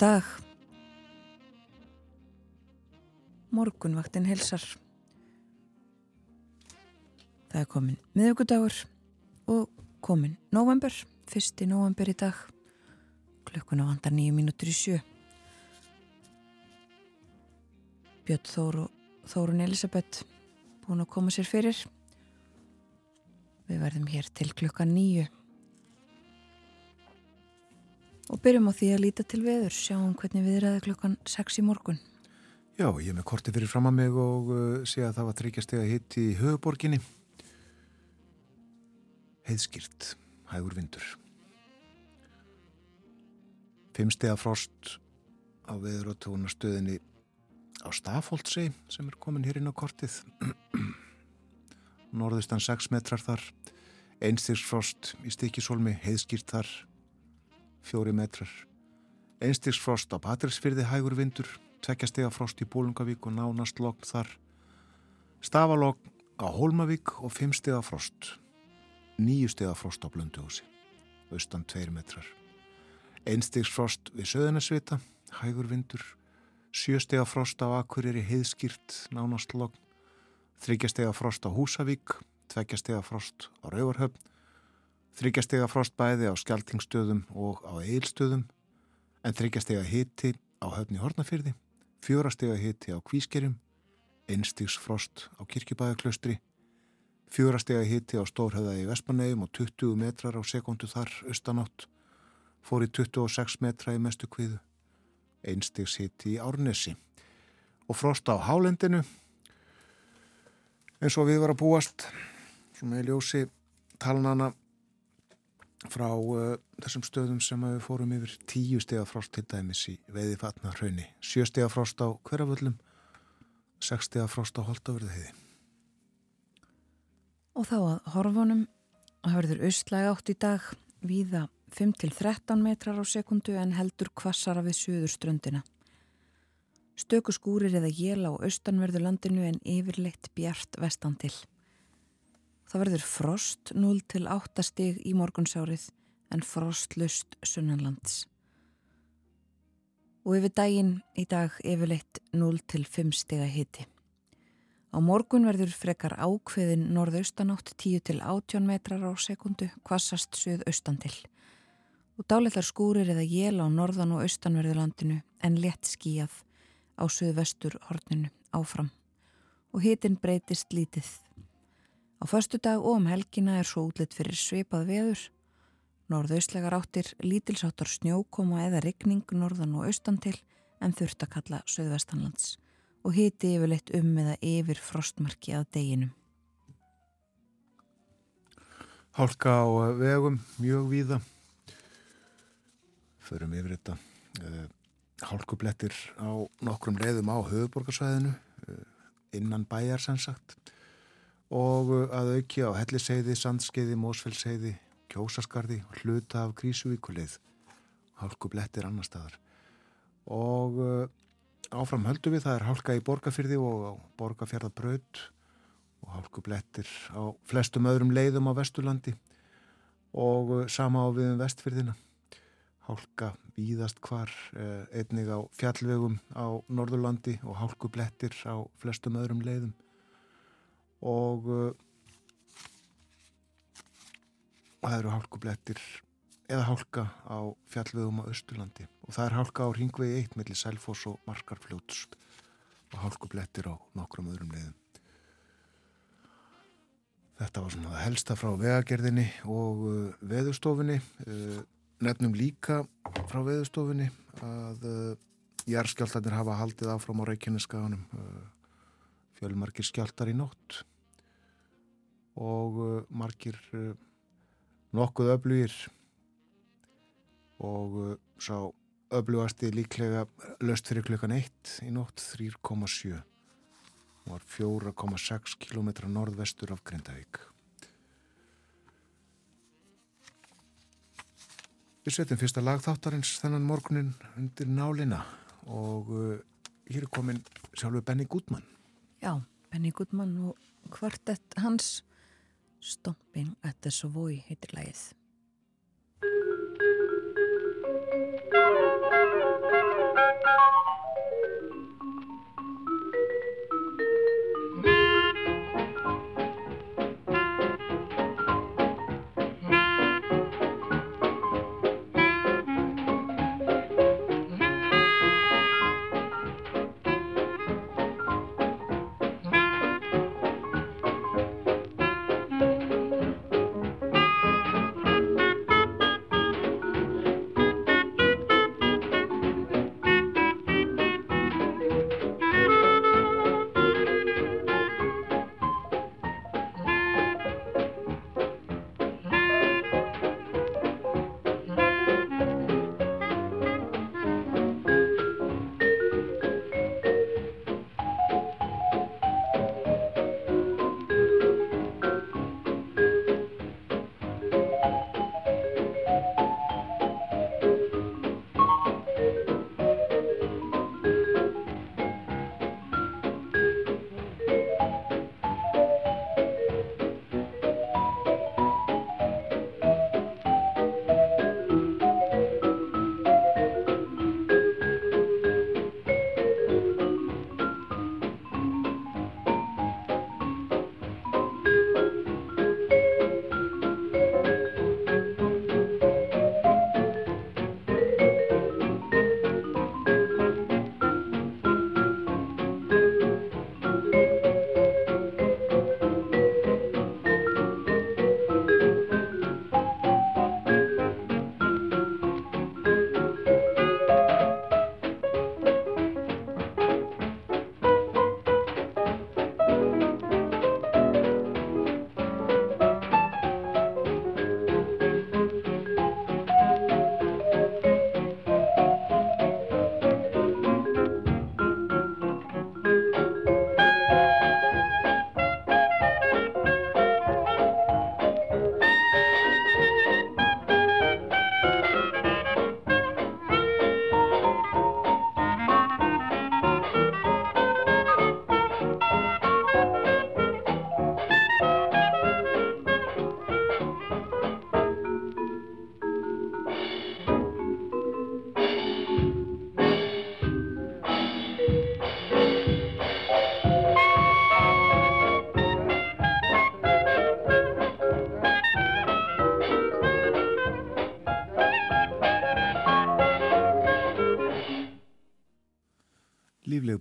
dag. Morgunvaktin helsar. Það er komin miðugudagur og komin november, fyrsti november í dag. Klukkuna vandar nýju mínútur í sjö. Björn Þóru, Þórun Elisabeth búin að koma sér fyrir. Við verðum hér til klukka nýju. Og byrjum á því að líta til veður, sjáum hvernig við ræði klukkan 6 í morgun. Já, ég er með korti fyrir fram að mig og uh, sé að það var tryggjastega hitt í höfuborginni. Heiðskýrt, hægur vindur. Fimmstega frost á veður og tónastöðinni á Stafóldsei sem er komin hér inn á kortið. Norðustan 6 metrar þar, einstigsfrost í stikisólmi, heiðskýrt þar fjóri metrar. Einstigsfrost á Patrísfyrði hægur vindur, tveggjastega frost í Bólungavík og nánast logn þar. Stafalogn á Hólmavík og fimmstega frost. Nýjustega frost á Blönduhúsi, austan tveir metrar. Einstigsfrost við Söðunarsvita, hægur vindur. Sjöstega frost á Akureyri heiðskýrt, nánast logn. Þryggjastega frost á Húsavík, tveggjastega frost á Rauvarhöfn þryggjastega frost bæði á skjaltingstöðum og á eilstöðum en þryggjastega hiti á höfni Hortnafyrði, fjórastega hiti á Kvískerjum, einstigs frost á Kirkjubæðaklaustri, fjórastega hiti á Stórhöða í Vespanegum og 20 metrar á sekundu þar austanátt, fór í 26 metra í mestu kviðu, einstigs hiti í Árnesi. Og frost á Hálendinu eins og við var að búast, svona í ljósi talnana frá uh, þessum stöðum sem við fórum yfir tíu steg af frost til dæmis í veiði fatna hraunni, sjö steg af frost á hverjaföllum, sex steg af frost á holdaförðu Og þá að horfunum að hörður austlæg átt í dag víða 5-13 metrar á sekundu en heldur kvassara við suðurströndina. Stöku skúrir eða jél á austanverðu landinu en yfirleitt bjart vestan til. Það verður frost 0 til 8 stig í morgunsárið en frostlust sunnanlands. Og yfir daginn í dag yfirleitt 0 til 5 stiga hiti. Á morgun verður frekar ákveðin norðaustanátt 10 til 18 metrar á sekundu, kvassast suðaustan til. Og dáletar skúrir eða jél á norðan og austanverðurlandinu en létt skíjað á suðvestur horninu áfram. Og hitin breytist lítið Á förstu dag og um helgina er svo útlitt fyrir svipað veður. Norðaustlegar áttir lítilsáttar snjókoma eða rigning norðan og austan til en þurft að kalla söðvestanlands og hiti yfirleitt um eða yfir frostmarki að deginum. Hálka á vegum, mjög víða. Förum yfir þetta. Eh, hálkublettir á nokkrum leiðum á höfuborgarsvæðinu, eh, innan bæjar sem sagt og uh, að auki á Helliseiði, Sandskeiði, Mósfellsheiði, Kjósaskarði og hluta af Grísuvíkuleið, hálku blettir annar staðar. Og uh, áfram höldum við, það er hálka í Borgafyrði og á Borgafjörðabraut og hálku blettir á flestum öðrum leiðum á Vesturlandi og uh, sama á við um Vestfyrðina. Hálka víðast hvar, einnig á fjallvegum á Norðurlandi og hálku blettir á flestum öðrum leiðum og uh, það eru hálkublettir eða hálka á fjallvegum á Östurlandi og það er hálka á ringvegi 1 mellir Selfos og Markarfljóts og hálkublettir á nokkrum öðrum leiðum. Þetta var svona helsta frá vegagerðinni og uh, veðustofinni. Uh, nefnum líka frá veðustofinni að jærskjáltanir hafa haldið áfram á Reykjaneskaganum uh, fjölmarkir skjáltar í nótt og uh, margir uh, nokkuð öflugir og uh, sá öflugasti líklega löst fyrir klukkan 1 í nótt 3,7 og var 4,6 km norðvestur af Grindavík. Við setjum fyrsta lagþáttarins þennan morgunin undir nálina og hér er komin sjálfur Benny Gutmann. Já, Benny Gutmann og kvartett hans Stomping at the Savoy heitir lagið.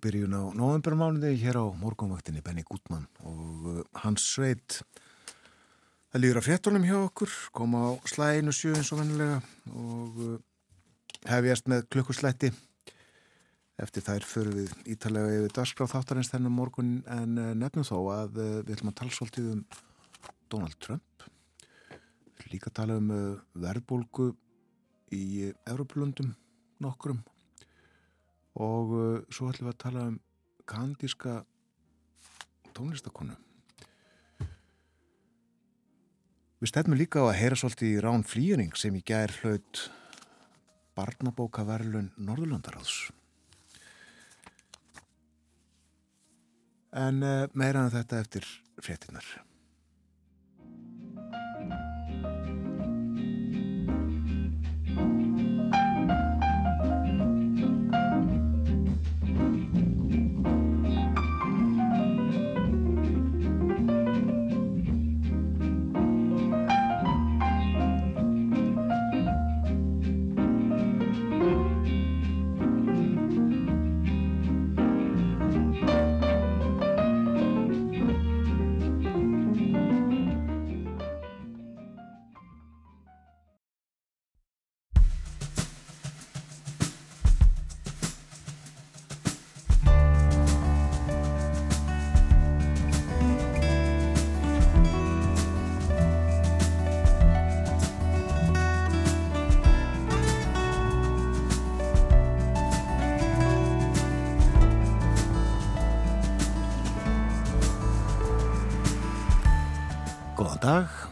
Byrjun á novembermánuði hér á morgunvaktinni Benny Gutmann og uh, hans sveit. Það líður að fréttunum hjá okkur koma á slæinu sjö eins og vennilega og uh, hefjast með klukkuslætti. Eftir þær fyrir við ítalega yfir dagskráð þáttarins þennan morgun en uh, nefnum þó að við ætlum að tala svolítið um Donald Trump. Líka tala um verðbólgu í Európlundum nokkrum og uh, svo ætlum við að tala um kandíska tónlistakonu Við stefnum líka á að heyra svolítið í Rán Flýring sem í gær hlaut barnabókaverlun Norðurlandaráðs. En uh, meira en þetta eftir fréttinar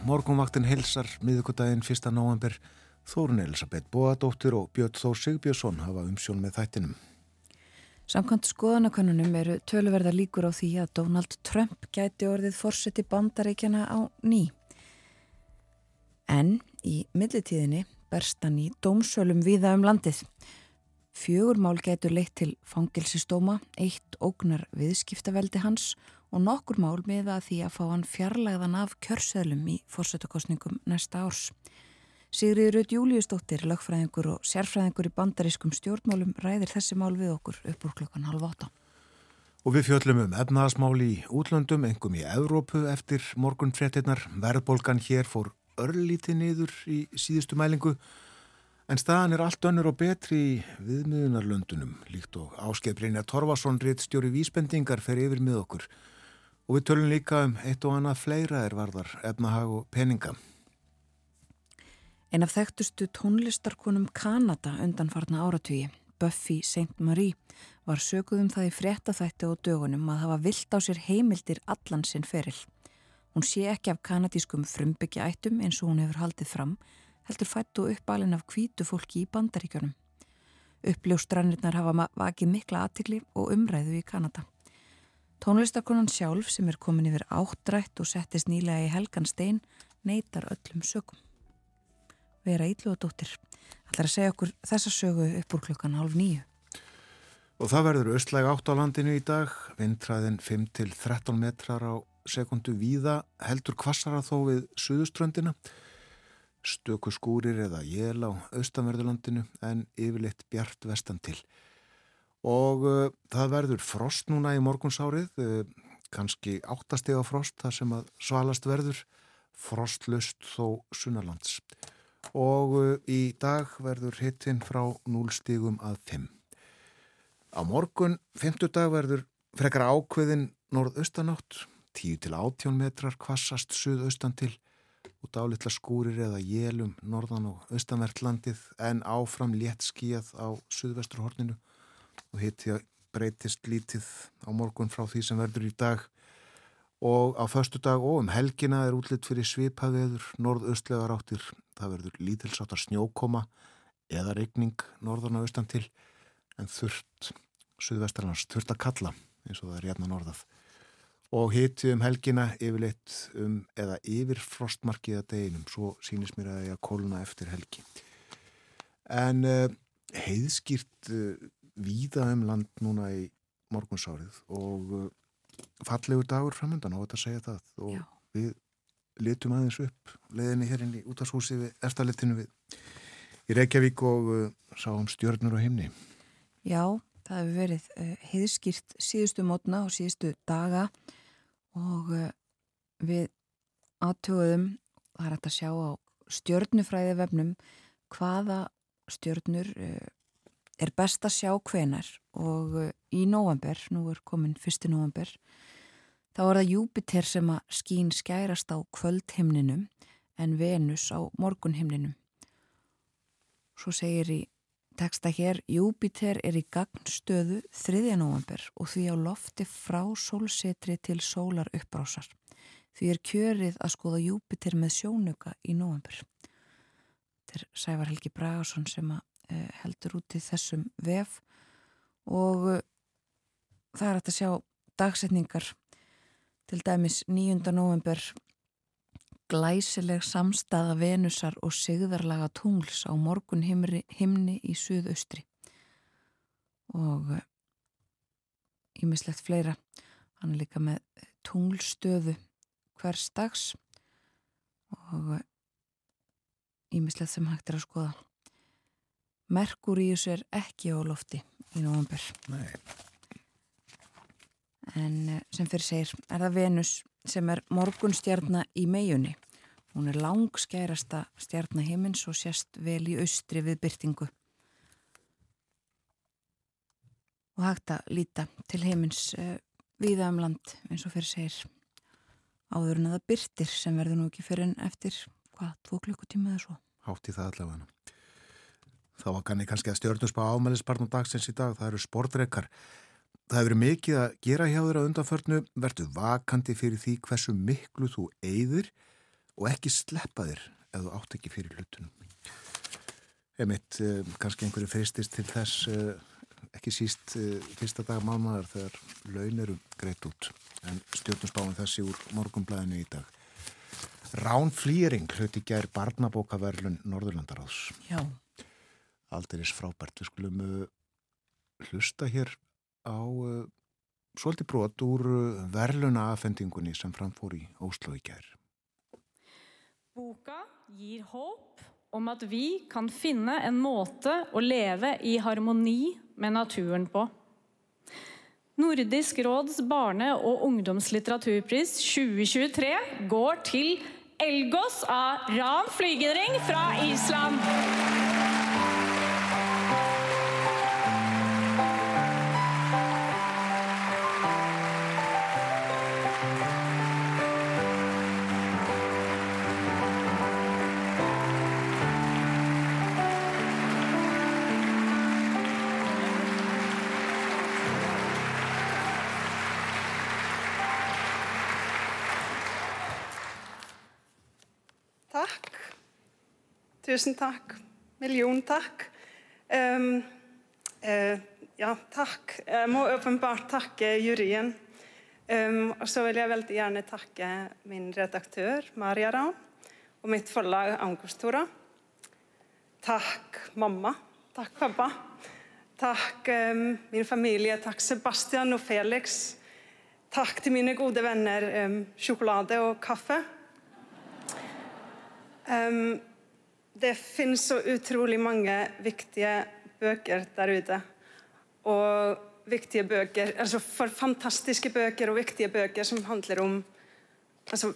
dag, morgunvaktin helsar miðugudaginn 1. november Þórun Elisabeth Bóadóttir og Björn Þór Sigbjörnsson hafa umsjón með þættinum. Samkvæmt skoðanakonunum eru töluverða líkur á því að Donald Trump gæti orðið fórseti bandaríkjana á ný. En í millitíðinni berst hann í dómsölum viða um landið. Fjögur mál getur leitt til fangilsistóma, eitt ógnar viðskiptaveldi hans og og nokkur mál með að því að fá hann fjarlægðan af kjörsöðlum í fórsetakostningum næsta árs. Sigriður Rauð Júliusdóttir, lagfræðingur og sérfræðingur í bandarískum stjórnmálum ræðir þessi mál við okkur upp úr klokkan halv åtta. Og við fjöllum um efnaðasmál í útlöndum, engum í Evrópu eftir morgun fréttinnar. Verðbolgan hér fór örlítið niður í síðustu mælingu en staðan er allt önnur og betri í viðmiðunarlöndunum líkt og Áskeið Brynja Torvason rétt stjóri vísbendingar fer yfir með okkur. Og við tölum líka um eitt og annað fleira er varðar, efnahag og peninga. En af þekktustu tónlistarkonum Kanada undanfarna áratvíi, Buffy St. Marie, var sökuð um það í fréttaþætti og dögunum að hafa vilt á sér heimildir allan sinn feril. Hún sé ekki af kanadískum frumbyggja ættum eins og hún hefur haldið fram, heldur fættu uppalinn af kvítu fólki í bandaríkjunum. Uppljóstrannirnar hafa vakið mikla aðtikli og umræðu í Kanada. Tónlistarkonan sjálf sem er komin yfir áttrætt og settist nýlega í helgan stein neytar öllum sögum. Vera Ílluðadóttir ætlar að segja okkur þessa sögu upp úr klukkan halv nýju. Og það verður östlæg átt á landinu í dag, vindræðin 5-13 metrar á sekundu víða, heldur kvassara þó við suðuströndina, stöku skúrir eða jél á austanverðurlandinu en yfirleitt bjart vestan til og uh, það verður frost núna í morgunsárið, uh, kannski áttastega frost þar sem að svalast verður, frostlust þó sunnalands og uh, í dag verður hittinn frá 0 stígum að 5. Á morgun, 50 dag verður frekar ákveðin norðaustanátt, 10 til 18 metrar kvassast suðaustan til og dálitla skúrir eða jélum norðan og austanvert landið en áfram létt skíjað á suðvesturhorninu og hitti að breytist lítið á morgun frá því sem verður í dag. Og á förstu dag og um helgina er útlitt fyrir svipaveður norðaustlegar áttir. Það verður lítilsáttar snjókoma eða regning norðan og austan til en þurft suðvestarlands þurft að kalla eins og það er hérna norðað. Og hitti um helgina yfirleitt um eða yfir frostmarkiða deginum svo sínist mér að ég að kóluna eftir helgi. En uh, heiðskýrt uh, víða um land núna í morgunsárið og uh, fallegur dagur framöndan á þetta að segja það og Já. við litum aðeins upp leðinni hérinn í útashúsi við eftirleitinu við í Reykjavík og uh, sáum stjörnur á himni Já, það hefur verið uh, heiðskýrt síðustu mótna og síðustu daga og uh, við aðtjóðum það er að sjá á stjörnufræði vefnum hvaða stjörnur uh, er best að sjá hvenar og uh, í november, nú er komin fyrsti november, þá er það Júpiter sem að skín skærast á kvöldhimninum en Venus á morgunhimninum. Svo segir í teksta hér, Júpiter er í gagnstöðu 3. november og því á lofti frá sólsetri til sólar uppbrásar. Því er kjörið að skoða Júpiter með sjónuka í november. Þetta er Sævar Helgi Bragarsson sem að Eh, heldur út í þessum vef. Og eh, það er að sjá dagsetningar til dæmis 9. november glæsileg samstaða venusar og sigðarlaga tungls á morgun himri, himni í suðaustri. Og ímislegt fleira. Hann er líka með tunglstöðu hvers dags. Og ímislegt sem hægt er að skoða Merkuríus er ekki á lofti í november. Nei. En eh, sem fyrir segir er það Venus sem er morgunstjarnar í meiunni. Hún er langskærasta stjarnahimins og sérst vel í austri við byrtingu. Og hægt að líta til heimins uh, viða um land eins og fyrir segir áður en að það byrtir sem verður nú ekki fyrir en eftir hvað, tvo klukkutíma eða svo. Hátt í það allavega þá var kanni kannski að stjórnuspa ámælisbarnum dagsins í dag, það eru sportreikar. Það hefur mikið að gera hjá þeirra undanförnu, verður vakandi fyrir því hversu miklu þú eigður og ekki sleppa þér ef þú átt ekki fyrir hlutunum. Emitt, eh, kannski einhverju freistist til þess eh, ekki síst eh, fyrsta dag mánuðar þegar laun eru greitt út en stjórnusbáðum þessi úr morgumblæðinu í dag. Rán Flýring hluti gær barnabókaverlun Norðurlandaráðs. Já. Aldeiris frábært. Við skulum hlusta hér á svolítið brot úr verluna aðfendingunni sem framfór í Óslo í gerð. Boka gir håp om at vi kan finne en måte å leve i harmoni med naturen på. Nordisk råds barne- og ungdomslitteraturpris 2023 går til Elgås av Ran Flygedring fra Island. Tusen takk. Million takk. Um, uh, ja, takk. Jeg må åpenbart takke juryen. Um, og så vil jeg veldig gjerne takke min redaktør, Maria Raun, og mitt forlag, Angostora. Takk, mamma. Takk, pappa. Takk, um, min familie. Takk, Sebastian og Felix. Takk til mine gode venner, um, sjokolade og kaffe. Um, det finnes så utrolig mange viktige bøker der ute. Og viktige bøker, altså for fantastiske bøker og viktige bøker som handler om altså,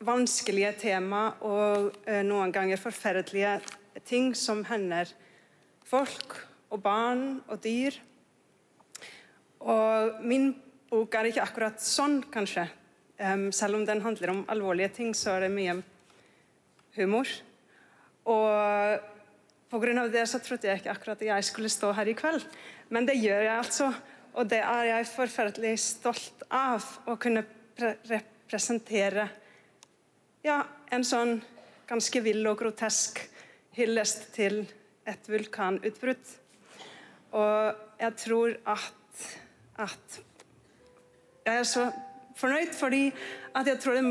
vanskelige tema og uh, noen ganger forferdelige ting som hender folk og barn og dyr. Og min bok er ikke akkurat sånn, kanskje. Um, selv om den handler om alvorlige ting, så er det mye humor. Og pga. det så trodde jeg ikke akkurat at jeg skulle stå her i kveld. Men det gjør jeg altså. Og det er jeg forferdelig stolt av. Å kunne representere ja, en sånn ganske vill og grotesk hyllest til et vulkanutbrudd. Og jeg tror at, at Jeg er så fornøyd fordi at jeg tror det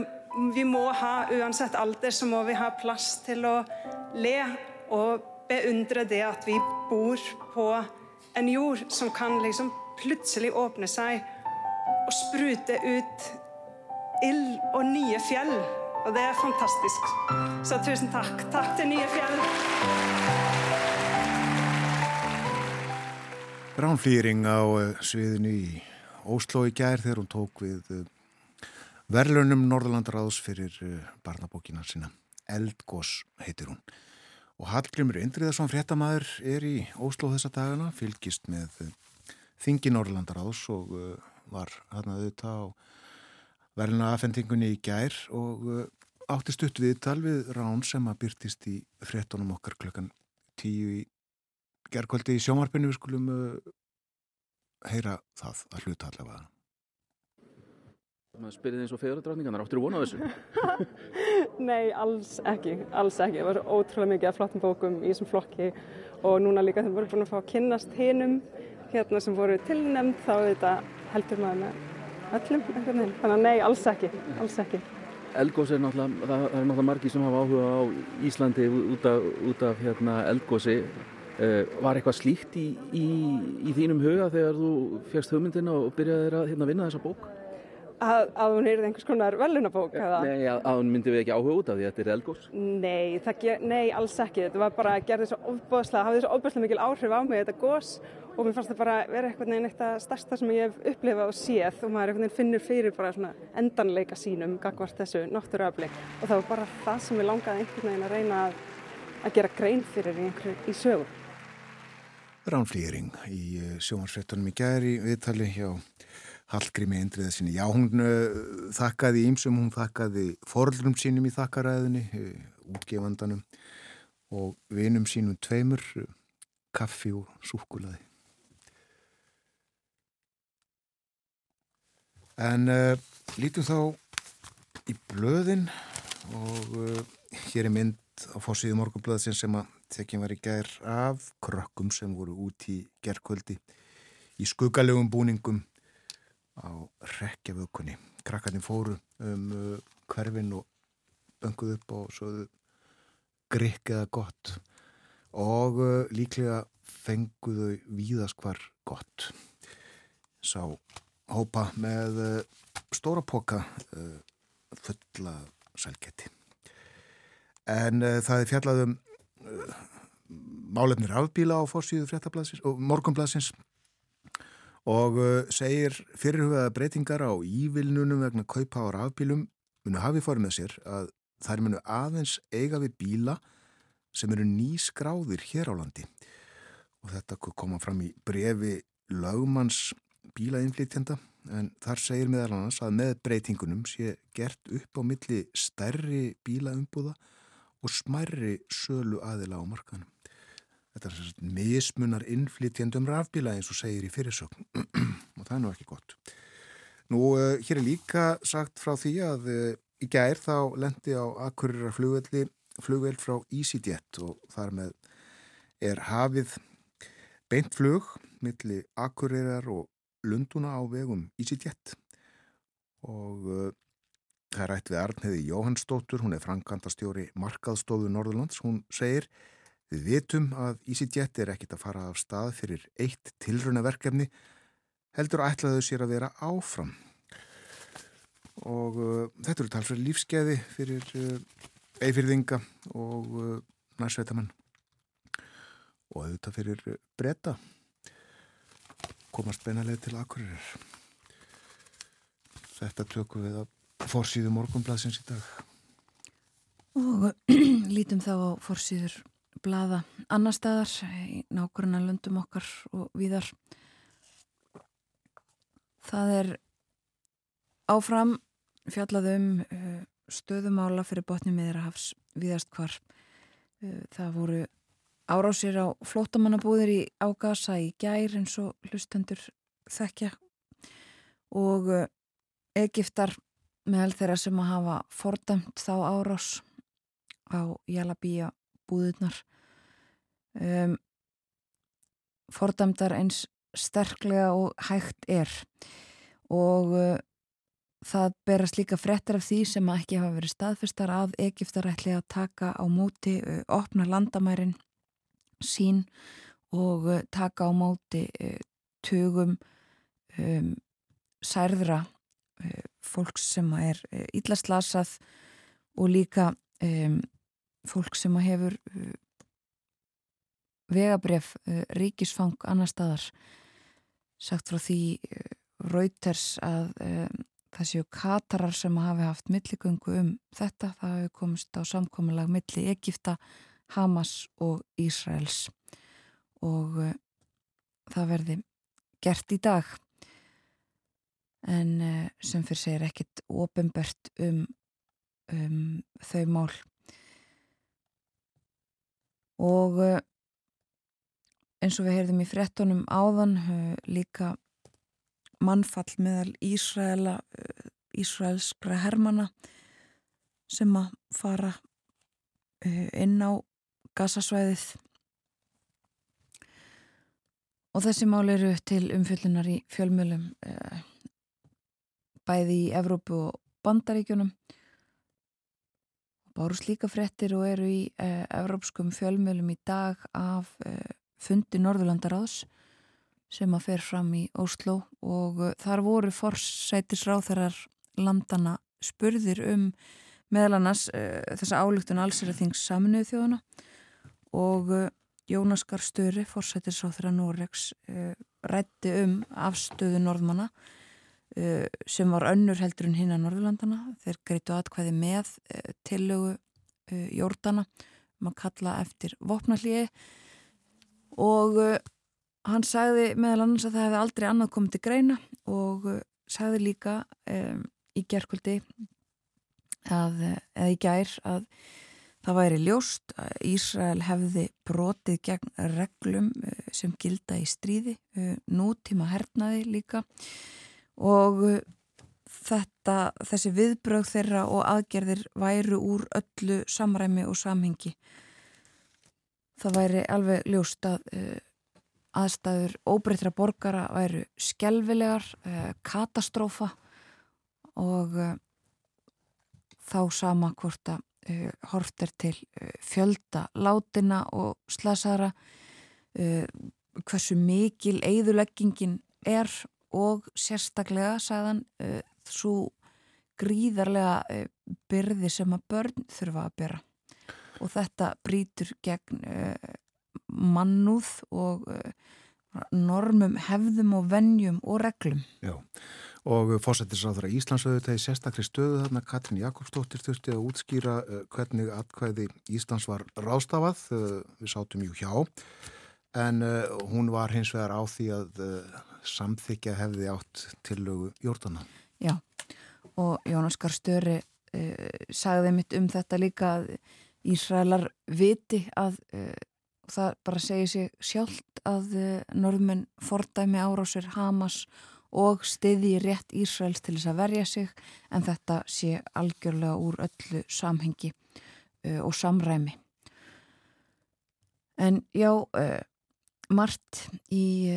vi må ha, uansett alder, så må vi ha plass til å le og beundre det at vi bor på en jord som kan liksom plutselig åpne seg og sprute ut ild og nye fjell. Og det er fantastisk. Så tusen takk. Takk til Nye fjell. Ránflýring á sviðinu í Óslo í gær þegar hún tók við eh, verðlunum Norðurlandaráðs fyrir eh, barnabókina sína. Eldgós heitir hún. Og Hallgrimur Indriðarsson fréttamaður er í Óslo þessa dagana, fylgist með eh, þingi Norðurlandaráðs og eh, var hann að auðvita á verðluna aðfendingunni í gær og átti stutt við Rán sem að byrtist í fréttunum okkar klukkan tíu í gerðkvöldi í sjómarpinu. Við skulum heyra það að hluta allavega maður spyrir eins og feðuradráningarnar, áttur þú vona þessu? Nei, alls ekki, alls ekki. Það var ótrúlega mikið af flottum bókum í þessum flokki og núna líka þegar við vorum búin að fá að kynnast hinnum hérna sem voru tilnæmt þá þetta heldur maður með öllum einhvern veginn. Þannig að nei, alls ekki, alls ekki. Eldgósi er náttúrulega, það er náttúrulega margi sem hafa áhuga á Íslandi út af, út af hérna, eldgósi. Uh, var eitthvað slíkt í, í, í þínum huga þegar þú fegst hugmyndina og byrjaði að hérna, vinna þessa bók? Að, að hún heyrði einhvers konar velunabók Nei, að, að hún myndi við ekki áhuga út af því að þetta er elgós Nei, það, nei, alls ekki. Þetta var bara, gerði svo ofbóðslega hafði svo ofbóðslega mikil áhrif á mig, þetta gós og mér fannst það bara vera eitthvað neina eitt að stærsta sem ég hef upplifað og séð. Og maður eitthvað finnur fyrir bara svona endanleika sínum gagvart þessu náttúruöfli og það var bara það sem ég langaði einhvern veginn að reyna að, að gera grein fyrir í, í sögur Ránflýring í eh, sjómarsfrettunum í gæri viðtali hjá Hallgrími Indriða sinni. Já, hún uh, þakkaði ímsum, hún þakkaði forðlum sínum í þakkaræðinni, uh, útgefandanum og vinum sínum tveimur, uh, kaffi og súkulaði. En lítum þá í blöðin og uh, hér er mynd á fórsíðu morgunblöðsin sem að tekjum var í gær af krökkum sem voru út í gerðkvöldi í skuggalegum búningum á rekjavökunni. Krakkarnir fóru um uh, hverfin og bönguð upp og svoðu grikkiða gott og uh, líklega fenguðu víðaskvar gott. Sá hópa með uh, stóra poka fulla sælgeti. En það er fjallaðum málefnir afbíla á fórsíðu og morgunbladsins og uh, segir fyrirhugaða breytingar á ívilnunum vegna kaupa á rafbílum munu hafi fórið með sér að þær munu aðeins eiga við bíla sem eru nýskráðir hér á landi og þetta koma fram í brefi lögmanns bílainflýtjenda en þar segir meðal annars að með breytingunum sé gert upp á milli stærri bílaumbúða og smærri sölu aðila á markanum. Þetta er svona mismunar innflytjandum rafbíla eins og segir í fyrirsögn. Og það er nú ekki gott. Nú, uh, hér er líka sagt frá því að uh, í gær þá lendi á akkurir flugvelli flugveld frá EasyJet og þar með er hafið beint flug milli akkurirar og lunduna á vegum EasyJet og uh, það er ætt við Arnheði Jóhannsdóttur, hún er frankantastjóri Markaðstofu Norðurlands, hún segir Við vitum að EasyJet er ekkit að fara af stað fyrir eitt tilrunaverkefni heldur að ætlaðu sér að vera áfram. Og uh, þetta eru talsverð lífskeiði fyrir uh, eifirðinga og uh, nærsveitamann og auðvitað fyrir breyta komast beinalega til akkurir þetta tökum við að fórsýðu morgunblæsins í dag. Og lítum þá á fórsýður blada annar staðar í nákvæmna löndum okkar og viðar. Það er áfram fjallaðum uh, stöðumála fyrir botni meðrahafs viðast hvar. Uh, það voru árásir á flótamannabúðir í Ágasa í gær eins og hlustendur þekkja og uh, Egiptar meðal þeirra sem að hafa fordæmt þá árás á Jalabíja búðurnar um, fordæmdar eins sterklega og hægt er. Og uh, það berast líka frettar af því sem ekki hafa verið staðfestar að Egiptar ætli að taka á móti uh, opna landamærin sín og uh, taka á móti uh, tugum um, særðra uh, fólks sem er yllaslasað uh, og líka um, fólk sem hefur vegabref uh, ríkisfang annar staðar. Sagt frá því uh, Reuters að um, það séu Katarar sem hafi haft milligöngu um þetta, það hafi komist á samkominlag milli Egipta, Hamas og Ísraels. Og uh, það verði gert í dag. En uh, sem fyrir segir ekkit ofinbert um, um þau mál. Og eh, eins og við heyrðum í frettunum áðan eh, líka mannfall meðal Ísraela eh, Ísraelskra hermana sem að fara inn á gasasvæðið og þessi mál eru til umfyllunar í fjölmjölum bæði í Evrópu og Bandaríkjunum. Bárust líka frettir og eru í eh, evrópskum fjölmjölum í dag af eh, fundi Norðurlandaráðs sem að fer fram í Óslo og eh, þar voru forsætisráþarar landana spurðir um meðal annars eh, þessa álugtun allseraþings saminuðu þjóðuna og eh, Jónas Garstöri, forsætisráþara Noregs, eh, rætti um afstöðu norðmanna Uh, sem var önnur heldur en hinn að Norðurlandana. Þeir greitu atkvæði með uh, tillögu uh, Jordana um að kalla eftir vopnallíi og hann sagði meðal annars að það hefði aldrei annað komið til greina og sagði líka um, í gerkvöldi að, eða í gær að það væri ljóst að Ísrael hefði brotið gegn reglum sem gilda í stríði nútíma hernaði líka og uh, þetta, þessi viðbröð þeirra og aðgerðir væru úr öllu samræmi og samhengi. Það væri alveg ljóst að uh, aðstæður óbreytra borgara væru skelvilegar, uh, katastrófa og uh, þá sama hvort að hort er til fjölda látina og slasara hversu mikil eigðuleggingin er og sérstaklega, sagðan, svo gríðarlega byrði sem að börn þurfa að byrja og þetta brítur gegn uh, mannúð og normum, hefðum og vennjum og reglum. Já, og fósættisráður að Íslandsöðu tegi sérstakri stöðu þarna Katrin Jakobsdóttir þurfti að útskýra hvernig atkvæði Íslands var rástafað, við sátum jú hjá en hún var hins vegar á því að samþykja hefði átt tillögu Jórdanan. Já, og Jónas Garstöri uh, sagði mitt um þetta líka að Ísraelar viti að uh, það bara segir sig sjálft að uh, norðmenn fordæmi árásir Hamas og stiði rétt Ísraels til þess að verja sig en þetta sé algjörlega úr öllu samhengi og samræmi. En já, margt í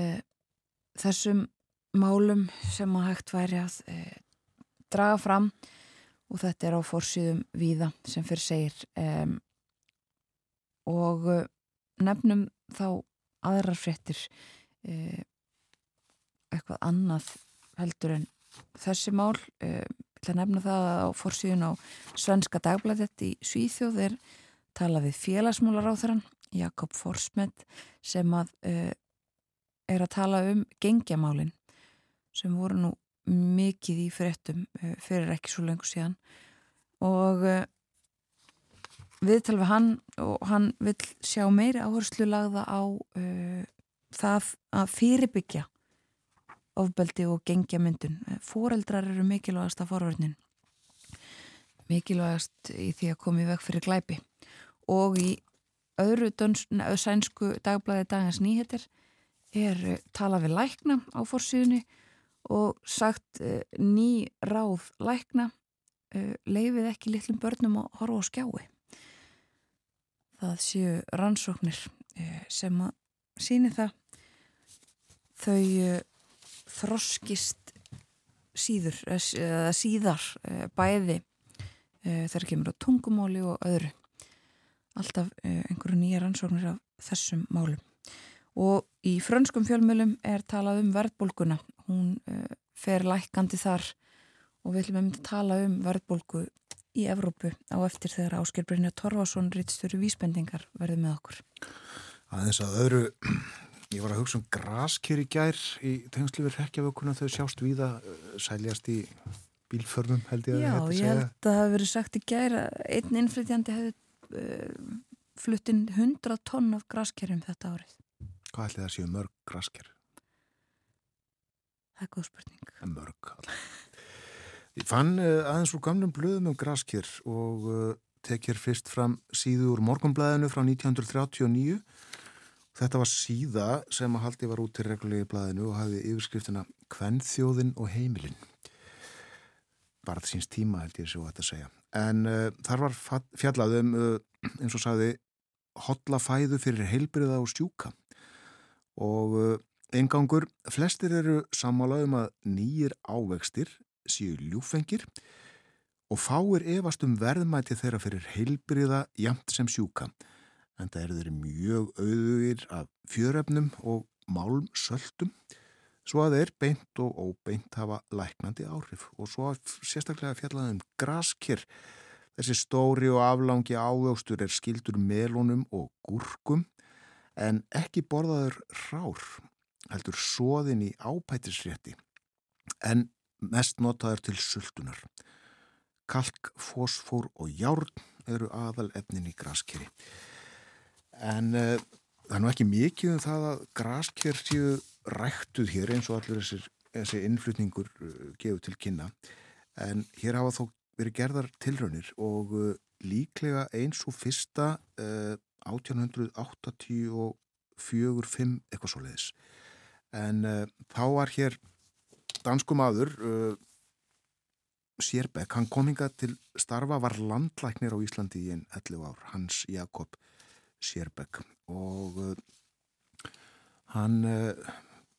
þessum málum sem að hægt væri að draga fram og þetta er á fórsýðum víða sem fyrir segir e, og nefnum þá aðrar fréttir e, eitthvað annað heldur en þessi mál. E, til að nefna það að á fórsýðun á Svenska dagblæðet í Svíþjóð er talað við félagsmólar á þeirran Jakob Forsmed sem að e, er að tala um gengjamálin sem voru nú mikið í fyrirtum eh, fyrir ekki svo lengur síðan. Og eh, við hann og hann vil sjá meiri áherslu lagða á uh, það að fyrirbyggja ofbeldi og gengja myndun. Fóreldrar eru mikilvægast af forverðnin mikilvægast í því að koma í veg fyrir glæpi. Og í öðru döns, sænsku dagblæði dagins nýheter er talað við lækna á fórsíðunni og sagt uh, ný ráð lækna uh, leifið ekki litlum börnum að horfa á skjái. Það séu rannsóknir uh, sem að síni það þau þroskist síður, síðar bæði þegar kemur á tungumóli og öðru. Alltaf einhverju nýja rannsóknir af þessum málum og í frönskum fjölmjölum er talað um verðbólguna. Hún uh, fer lækandi þar og við ætlum að tala um verðbólgu í Evrópu á eftir þegar Ásker Brynja Torfason rýttstöru vísbendingar verði með okkur. Aðeins að öðru ég var að hugsa um graskir í gær í tengslu við rekjavökunum þau sjást víða uh, sæljast í bílförmum held ég að Já, ég held að það hefur verið sagt í gær að einn innflytjandi hefði uh, fluttinn 100 tonn af graskerjum þetta árið Hvað ætli það séu mörg grasker? Það er góð spurning. Mörg. Ég fann uh, aðeins úr gamlum blöðum um grasker og uh, tekjur fyrst fram síðu úr morgunblæðinu frá 1939. Þetta var síða sem að haldi var út til regulegi blæðinu og hafði yfirskriftina Kvennþjóðin og heimilin. Barð síns tíma held ég svo að þetta segja. En uh, þar var fjallaðum, eins og sagði, hotla fæðu fyrir heilbriða og stjúka og engangur, uh, flestir eru sammálað um að nýjir ávextir séu ljúfengir og fáir efast um verðmæti þeirra fyrir heilbriða jamt sem sjúka en það eru þeirri mjög auðugir af fjörefnum og málmsöldum svo að þeir beint og óbeint hafa læknandi áhrif. Og svo sérstaklega fjallaðum graskir. Þessi stóri og aflangi ávöxtur er skildur melunum og gúrkum en ekki borðaður rár, heldur svoðin í ápætisrétti, en mest notaður til sultunar. Kalk, fósfór og járn eru aðal efnin í graskeri. En uh, það er nú ekki mikið um það að grasker séu ræktuð hér eins og allir þessir, þessi innflutningur uh, gefur til kynna. En hér hafa þó verið gerðar tilraunir og uh, líklega eins og fyrsta 1884-5 eitthvað svo leiðis en uh, þá var hér dansku maður uh, Sérbæk, hann kom hinga til starfa, var landlæknir á Íslandi í einn 11 ár, Hans Jakob Sérbæk og uh, hann uh,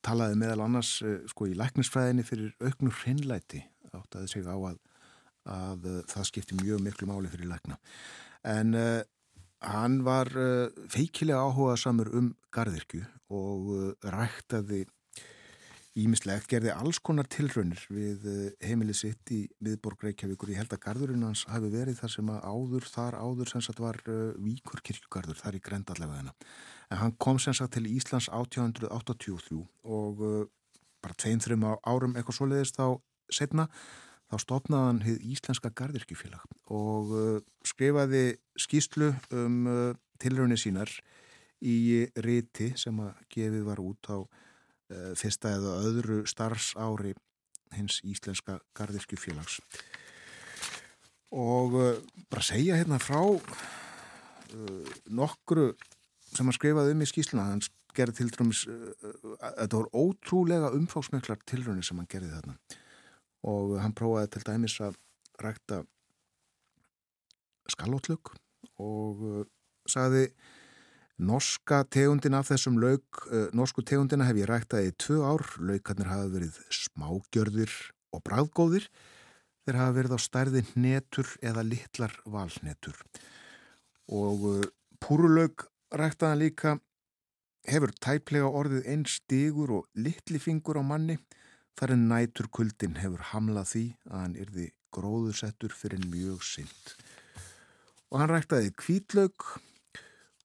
talaði meðal annars uh, sko í læknisfræðinni fyrir auknur hreinlæti áttaði sig á að, að það skipti mjög miklu máli fyrir lækna. En hann var feikilega áhugað samur um gardirkju og ræktaði Ímislegt gerði alls konar tilraunir við eh, heimilið sitt í viðborg Reykjavíkur. Ég held að gardurinn hans hafi verið þar sem að áður, þar áður sem sagt var Víkur kirkjugardur, þar í grendallega þennan. En hann kom sem sagt til Íslands 1883 og bara tveim, þreim árum eitthvað svo leiðist þá setna, þá stopnaði hann hið Íslenska gardirkjufélag og uh, skrifaði skýslu um tilraunir sínar í riti sem að gefið var út á Eh, fyrsta eða öðru starfsári hins Íslenska Garðirkjufélags og uh, bara segja hérna frá uh, nokkru sem hann skrifaði um í skýsluna hann gerði til dæmis uh, þetta voru ótrúlega umfáksmeklar tilröðinni sem hann gerði þarna og hann prófaði til dæmis að rækta skallótlög og sagði Norska tegundin af þessum lauk, uh, norsku tegundina hef ég ræktaði í tvö ár, laukarnir hafa verið smágjörðir og bræðgóðir, þeir hafa verið á stærði netur eða litlar valnetur. Og uh, púrulauk ræktaðan líka hefur tæplega orðið einn stigur og litli fingur á manni, þar en nætur kuldin hefur hamlað því að hann yrði gróðursettur fyrir mjög synd. Og hann ræktaði kvítlauk,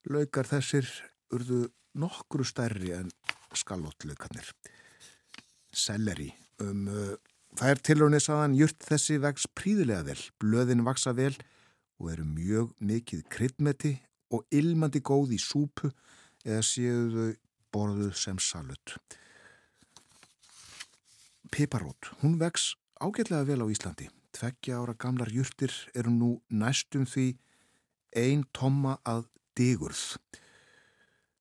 Laukar þessir urðu nokkru stærri en skallótlaukarnir. Selleri. Um, uh, það er tilröðinni saðan jurt þessi vex príðilega vel, blöðin vaksa vel og eru mjög mikið kryddmeti og ilmandi góð í súpu eða séu þau borðuð sem salut. Piparót. Hún vex ágætlega vel á Íslandi. Tveggja ára gamlar jurtir eru nú næstum því ein tomma að digurð.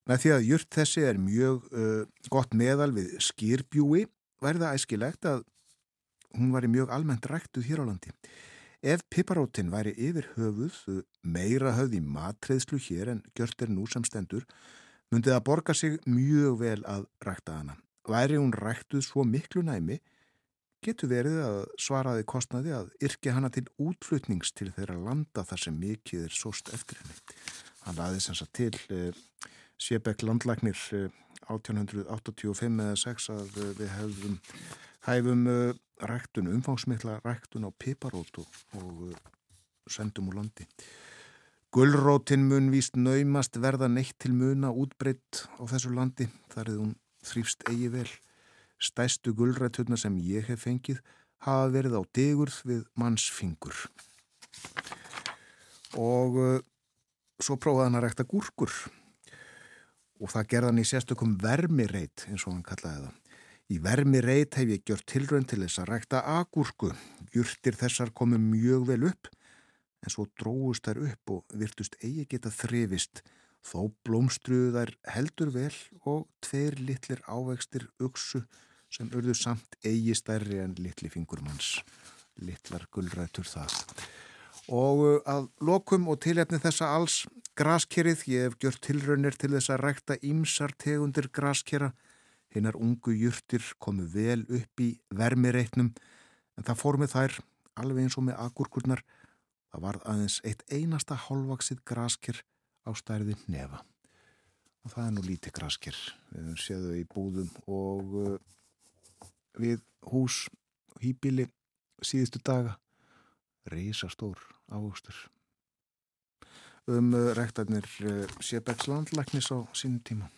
Með því að jurt þessi er mjög uh, gott meðal við skýrbjúi verða æskilegt að hún var í mjög almennt ræktuð hér á landi. Ef piparótin væri yfir höfuð meira höfð í matreðslu hér en gjört er nú sem stendur, myndið að borga sig mjög vel að rækta hana. Væri hún ræktuð svo miklu næmi, getur verið að svaraði kostnaði að yrkja hana til útflutnings til þeirra landa þar sem mikið er sóst eftir henni. Hann laði sem sagt til eh, Sébekk landlæknir 1885 eh, eða 6 að eh, við hefðum hæfum ræktun, umfangsmikla ræktun á piparót og, og sendum úr landi. Gullrótin mun víst naumast verða neitt til muna útbreytt á þessu landi þar er hún þrýfst eigi vel. Stæstu gullrætturna sem ég hef fengið hafa verið á digurð við mannsfingur. Og svo prófaði hann að rækta gúrkur og það gerði hann í sérstökum vermireit eins og hann kallaði það. Í vermireit hef ég gjört tilrönd til þess að rækta agúrku. Júrtir þessar komu mjög vel upp en svo dróðust þær upp og virtust eigi geta þrifist þó blómstruðu þær heldur vel og tveir litlir ávextir uksu sem urðu samt eigi stærri en litli fingurmanns. Littlar gullrætur það. Og uh, að lokum og tilhefni þessa alls graskerið, ég hef gjört tilraunir til þess að rækta ímsar tegundir graskera, hinnar ungu júrtir komu vel upp í vermireitnum, en það fór með þær, alveg eins og með agurkurnar, það var aðeins eitt einasta hálfaksið grasker á stærði nefa. Og það er nú lítið grasker, við séum í búðum og uh, við hús og hýbili síðustu daga, reysastór ávöxtur. Um uh, rektarnir uh, Sébæks landlæknis á sínum tíma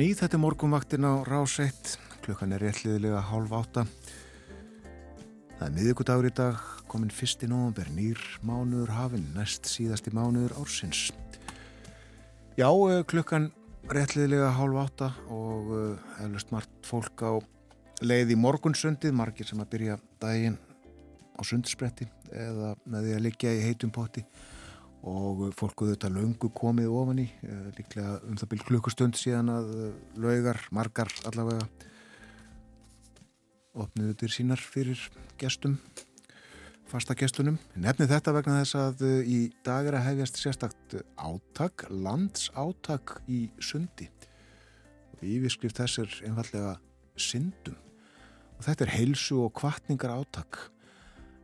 Nýð, þetta er morgunvaktin á Ráseitt, klukkan er réttliðilega hálf átta. Það er miðugudagur í dag, komin fyrst í nógumber, nýr mánuður hafinn, næst síðasti mánuður ársins. Já, eh, klukkan réttliðilega hálf átta og hefðlust margt fólk á leið í morgunsundið, margir sem að byrja daginn á sundspretti eða með því að liggja í heitum potti og fólkuðu þetta löngu komið ofan í eh, líklega um það byrj klukkustund síðan að eh, laugar, margar allavega opniðu til sínar fyrir gestum fasta gestunum. Nefnið þetta vegna þess að eh, í dag er að hefjast sérstakt áttak, landsáttak í sundi. Og yfirskrift þess er einfallega syndum. Og þetta er heilsu og kvartningar áttak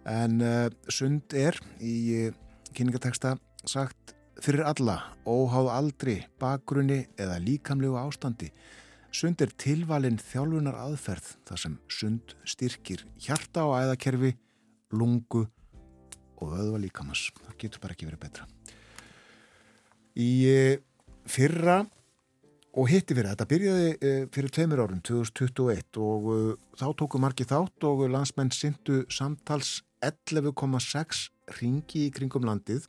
en uh, sund er í kynningateksta sagt fyrir alla, óháð aldri, bakgrunni eða líkamlegu ástandi. Sund er tilvalinn þjálfunar aðferð þar sem sund styrkir hjarta á æðakerfi, lungu og öðva líkamans. Það getur bara ekki verið betra. Í eh, fyrra og hitti fyrir, þetta byrjaði eh, fyrir tveimur árum, 2021 og eh, þá tóku margi þátt og landsmenn syndu samtals 11,6 ringi í kringum landið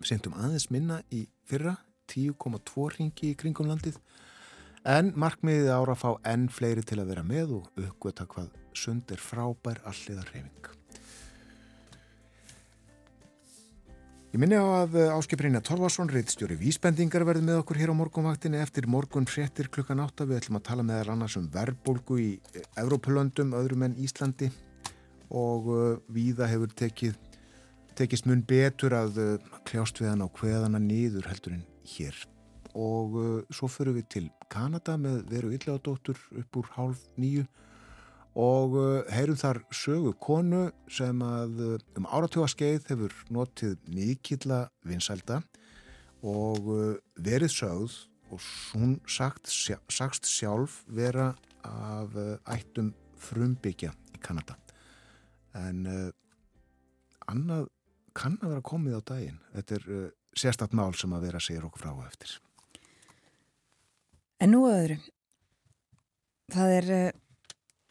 Sendum aðeins minna í fyrra, 10,2 ringi í kringum landið, en markmiðið ára að fá enn fleiri til að vera með og uppgöta hvað sund er frábær alliðar reyfing. Ég minni á að áskiprinja Torvarsson, reittstjóri Vísbendingar verði með okkur hér á morgunvaktinni eftir morgun fréttir klukkan 8. Við ætlum að tala með þær annars um verðbólgu í Evrópulöndum, öðrum en Íslandi og uh, Víða hefur tekið tekist mun betur að uh, kljást við hann á hveðana nýður heldur en hér. Og uh, svo fyrir við til Kanada með veru ylladóttur upp úr hálf nýju og uh, heyrum þar sögu konu sem að um áratjóaskeið hefur notið mikilla vinsælda. Og uh, verið sögð og hún sagt, sagst sjálf vera af ættum frumbyggja í Kanada. En annað kann að vera komið á daginn. Þetta er uh, sérstatt mál sem að vera að segja okkur frá og eftir. En nú öðru. Það er uh,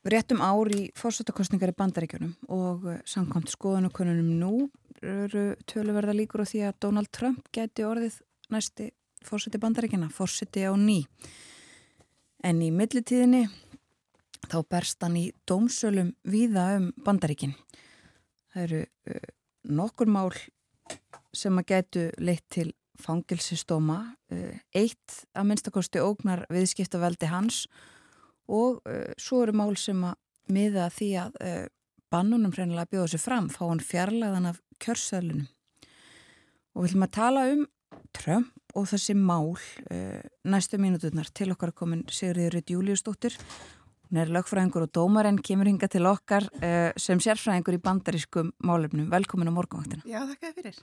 réttum ár í fórsöktakostningar í bandaríkjunum og uh, samkvæmt skoðanakonunum nú eru töluverða líkur á því að Donald Trump geti orðið næsti fórsökti bandaríkjana, fórsökti á ný. En í millitíðinni þá berst hann í dómsölum víða um bandaríkin. Það eru uh, nokkur mál sem að getu leitt til fangilsistóma, eh, eitt að minnstakosti ógnar viðskiptaveldi hans og uh, svo eru mál sem að miða því að uh, bannunum hreinilega bjóða sér fram, fá hann fjarlæðan af kjörsælunum. Og við ætlum að tala um Trump og þessi mál næstu mínuturnar til okkar komin Sigriður Júliusdóttir Hún er lögfræðingur og dómarinn, kemur hinga til okkar uh, sem sérfræðingur í bandarískum málefnum. Velkomin á morgunvaktina. Já, þakka fyrir.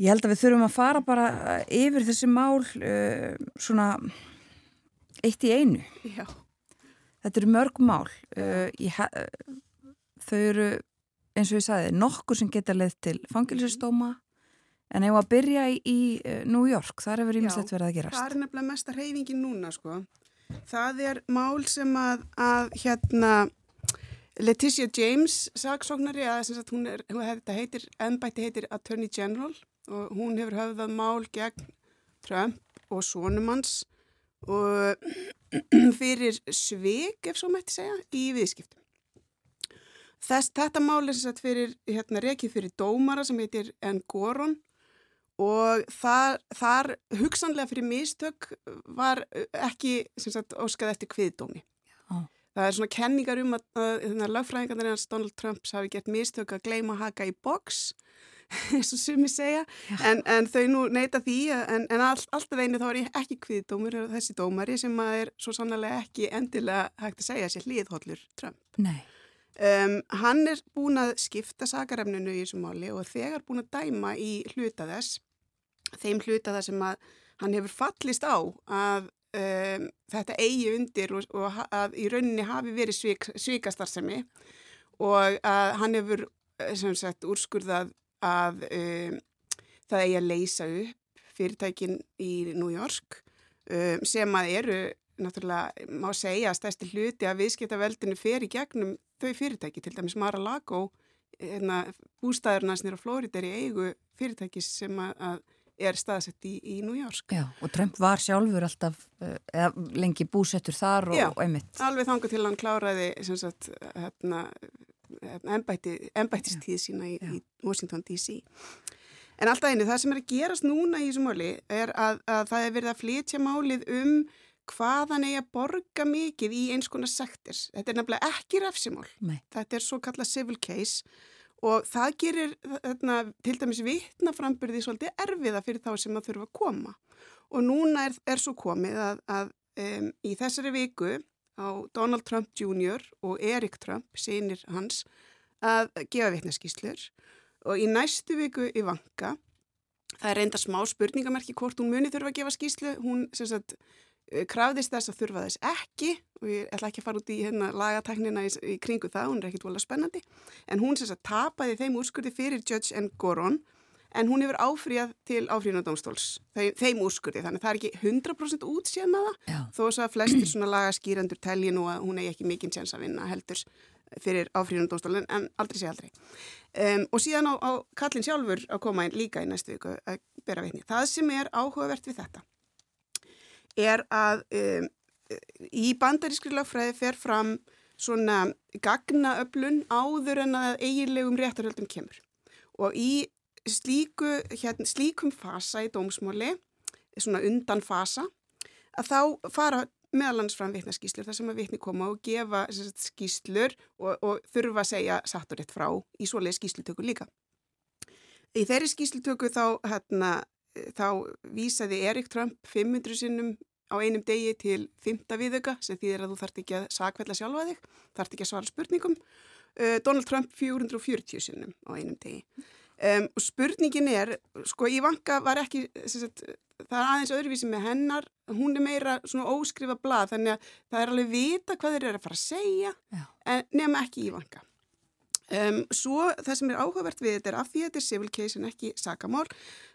Ég held að við þurfum að fara bara eh, yfir þessi mál uh, svona eitt í einu. Já. Þetta eru mörg mál. Uh, ég, þau eru, eins og ég sagði, nokkur sem geta leið til fangilsistóma en ef að byrja í, í New York, þar hefur ímislegt verið að gerast. Já, það er nefnilega mesta reyfingin núna, sko. Það er mál sem að, að hérna Leticia James saksóknari að sagt, hún er, þetta heitir, ennbætti heitir Attorney General og hún hefur höfðað mál gegn Trump og Sónumans og fyrir svig, ef svo mætti segja, í viðskiptum. Þess, þetta mál er sagt, fyrir, hérna, rekið fyrir dómara sem heitir N. Goron og þar, þar hugsanlega fyrir mistök var ekki sagt, óskað eftir kviðdómi. Oh. Það er svona kenningar um að, að, að lagfræðingarnir hans Donald Trumps hafi gert mistök að gleima haka í boks eins og sumi segja en, en þau nú neyta því en, en all, alltaf einu þá er ég ekki kviðdómur þessi dómari sem er svo sannlega ekki endilega hægt að segja sér hlýðhóllur Trump. Nei. Um, hann er búin að skipta sakarefninu í þessu máli og þegar búin að dæma í hluta þess, þeim hluta þess sem að hann hefur fallist á að um, þetta eigi undir og, og að í rauninni hafi verið svik, svikastarðsemi og að hann hefur sem sagt úrskurðað að um, það eigi að leysa upp fyrirtækin í New York um, sem að eru náttúrulega, má segja að stæsti hluti að viðskiptaveldinu fer í gegnum þau fyrirtæki, til dæmis Mar-a-Lago hérna, bústæðurnas nýra Flórit er í eigu fyrirtækis sem að er staðsett í, í New York. Já, og Trump var sjálfur alltaf, eh, eða lengi búsettur þar og, Já, og einmitt. alveg þanga til hann kláraði sagt, hérna, embætti, embættistíð sína í, í Washington DC. En alltaf einu, það sem er að gerast núna í þessu máli er að, að það er verið að flytja málið um hvaðan eigi að borga mikið í eins konar sektir. Þetta er nefnilega ekki refsimál. Nei. Þetta er svo kallað civil case og það gerir þarna, til dæmis vittnaframburði svolítið erfiða fyrir þá sem það þurfa að koma. Og núna er, er svo komið að, að um, í þessari viku á Donald Trump Jr. og Erik Trump, sínir hans, að gefa vittneskíslur og í næstu viku í vanka, það er reynda smá spurningamerki hvort hún muni þurfa að gefa skíslu, hún sagt krafðist þess að þurfa þess ekki. Og ég ætla ekki að fara út í hérna, lagatæknina í, í kringu það, hún er ekkit volið spennandi. En hún sem sagt tapaði þeim úrskurði fyrir Judge N. Goron en hún hefur áfríðað til áfríðunadómstóls þeim, þeim úrskurði, þannig að það er ekki 100% útsíðan með það, þó að flestir svona lagaskýrandur telji nú að hún er ekki mikinn tjens að vinna heldur fyrir áfríðunadómstólun en aldrei sé aldrei. Um, og síðan á, á Kallin sjálfur að koma inn líka í næstu viku að bera veitni. Það sem er áhugavert við þetta er að um, í bandarískri lagfræði fer fram svona gagnaöflun áður en að eiginlegum réttarhöldum kemur og í slíku, hérna, slíkum fasa í dómsmáli, svona undan fasa, að þá fara meðalans fram vitnaskíslur þar sem að vitni koma og gefa sagt, skíslur og, og þurfa að segja satt og rétt frá í svoleið skíslutöku líka. Í þeirri skíslutöku þá hérna, þá vísaði Erik Trump 500 sinnum á einum degi til 5. viðöka sem þýðir að þú þart ekki að sakveila sjálfa þig, þart ekki að svara spurningum. Uh, Donald Trump 440 sinnum á einum degi. Um, og spurningin er, sko Ivanka var ekki, sagt, það er aðeins öðruvísi með hennar, hún er meira svona óskrifa blað þannig að það er alveg vita hvað þeir eru að fara að segja, en nefna ekki Ivanka. Um, svo það sem er áhugavert við þetta er af því að þetta er civil case en ekki sakamál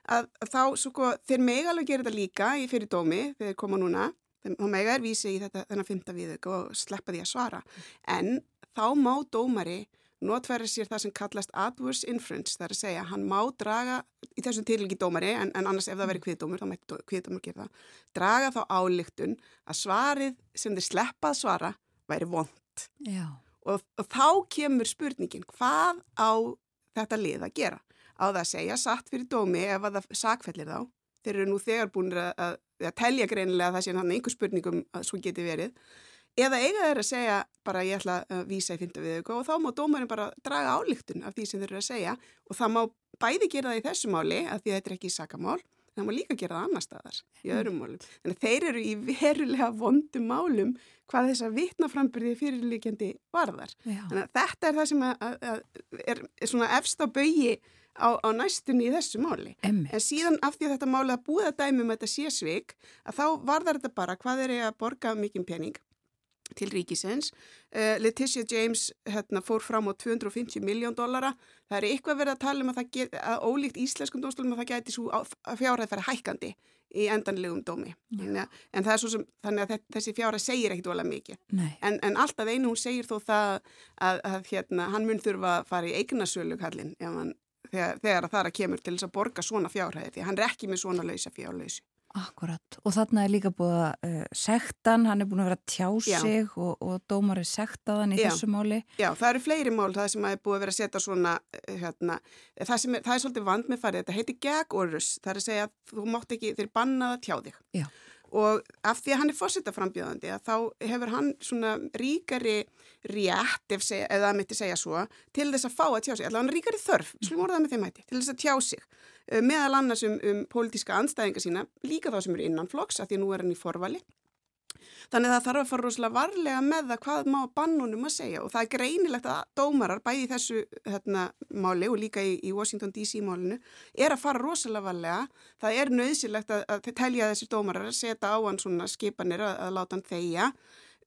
að, þá sko þeir mega alveg gera þetta líka í fyrir dómi þegar koma núna. Þá mega er vísi í þetta þennan fymta við og sleppa því að svara. En þá má dómari notverðir sér það sem kallast adverse inference það er að segja hann má draga í þessum tilviki dómari en, en annars ef það veri kviðdómur þá mætti kviðdómur gera það draga þá álíktun að svarið sem þeir sleppað svara væri vond. Já og, og þá kemur spurningin hvað á þetta lið að gera? Á það að segja satt fyrir dómi ef að það sakfellir þá? Þeir eru nú þegar búin að, að, að telja greinilega það sé hann einhver spurningum að svo geti verið. Eða eiga þeir að segja bara ég ætla að vísa í fynda við og þá má dómarinn bara draga álíktun af því sem þeir eru að segja. Og það má bæði gera það í þessu máli af því þetta er ekki sakamál það má líka gera það annar staðar í öðrum málum. Þannig að þeir eru í verulega vondum málum hvað þessar vittnaframbyrði fyrirlikjandi varðar. Já. Þannig að þetta er það sem að, að, er, er svona efst á baui á, á næstunni í þessu máli. Emme. En síðan af því að þetta máli að búða dæmum að þetta sé svik, að þá varðar þetta bara hvað er að borga mikinn pening til ríkisins. Uh, Letitia James hérna, fór fram á 250 miljón dollara. Það er eitthvað verið að tala um að get, að ólíkt íslenskum dómstólum að það geti svo fjárhæð fara hækkandi í endanlegum dómi. Ja. En það er svo sem, þannig að þessi fjárhæð segir ekkit ólega mikið. En, en alltaf einu hún segir þó það að, að hérna, hann mun þurfa að fara í eignasölu kallin þegar, þegar það er að kemur til þess að borga svona fjárhæði því hann er ekki með svona lausa fjárlausu. Akkurat og þarna er líka búið að uh, sektan, hann er búin að vera að tjá sig og, og dómar er sektaðan í Já. þessu máli. Já, það eru fleiri mál það sem er búið að vera að setja svona eh, hérna, það, er, það er svolítið vand með farið, þetta heitir gag orders, það er að segja að þú mátt ekki, þeir bannaða tjá þig. Já og af því að hann er fórsetaframbjöðandi að þá hefur hann svona ríkari rétt ef það mitti segja svo til þess að fá að tjá sig, allavega hann ríkari þörf, slúm orðað með þeim hætti, til þess að tjá sig eh, meðal annars um, um pólitíska anstæðinga sína, líka þá sem eru innan flokks að því nú er hann í forvali. Þannig að það þarf að fara rosalega varlega með það hvað má bannunum að segja. Og það er greinilegt að dómarar bæði þessu hérna, máli og líka í, í Washington DC málinu er að fara rosalega varlega. Það er nöðsilegt að, að telja þessi dómarar að setja á hann svona skipanir að, að láta hann þeia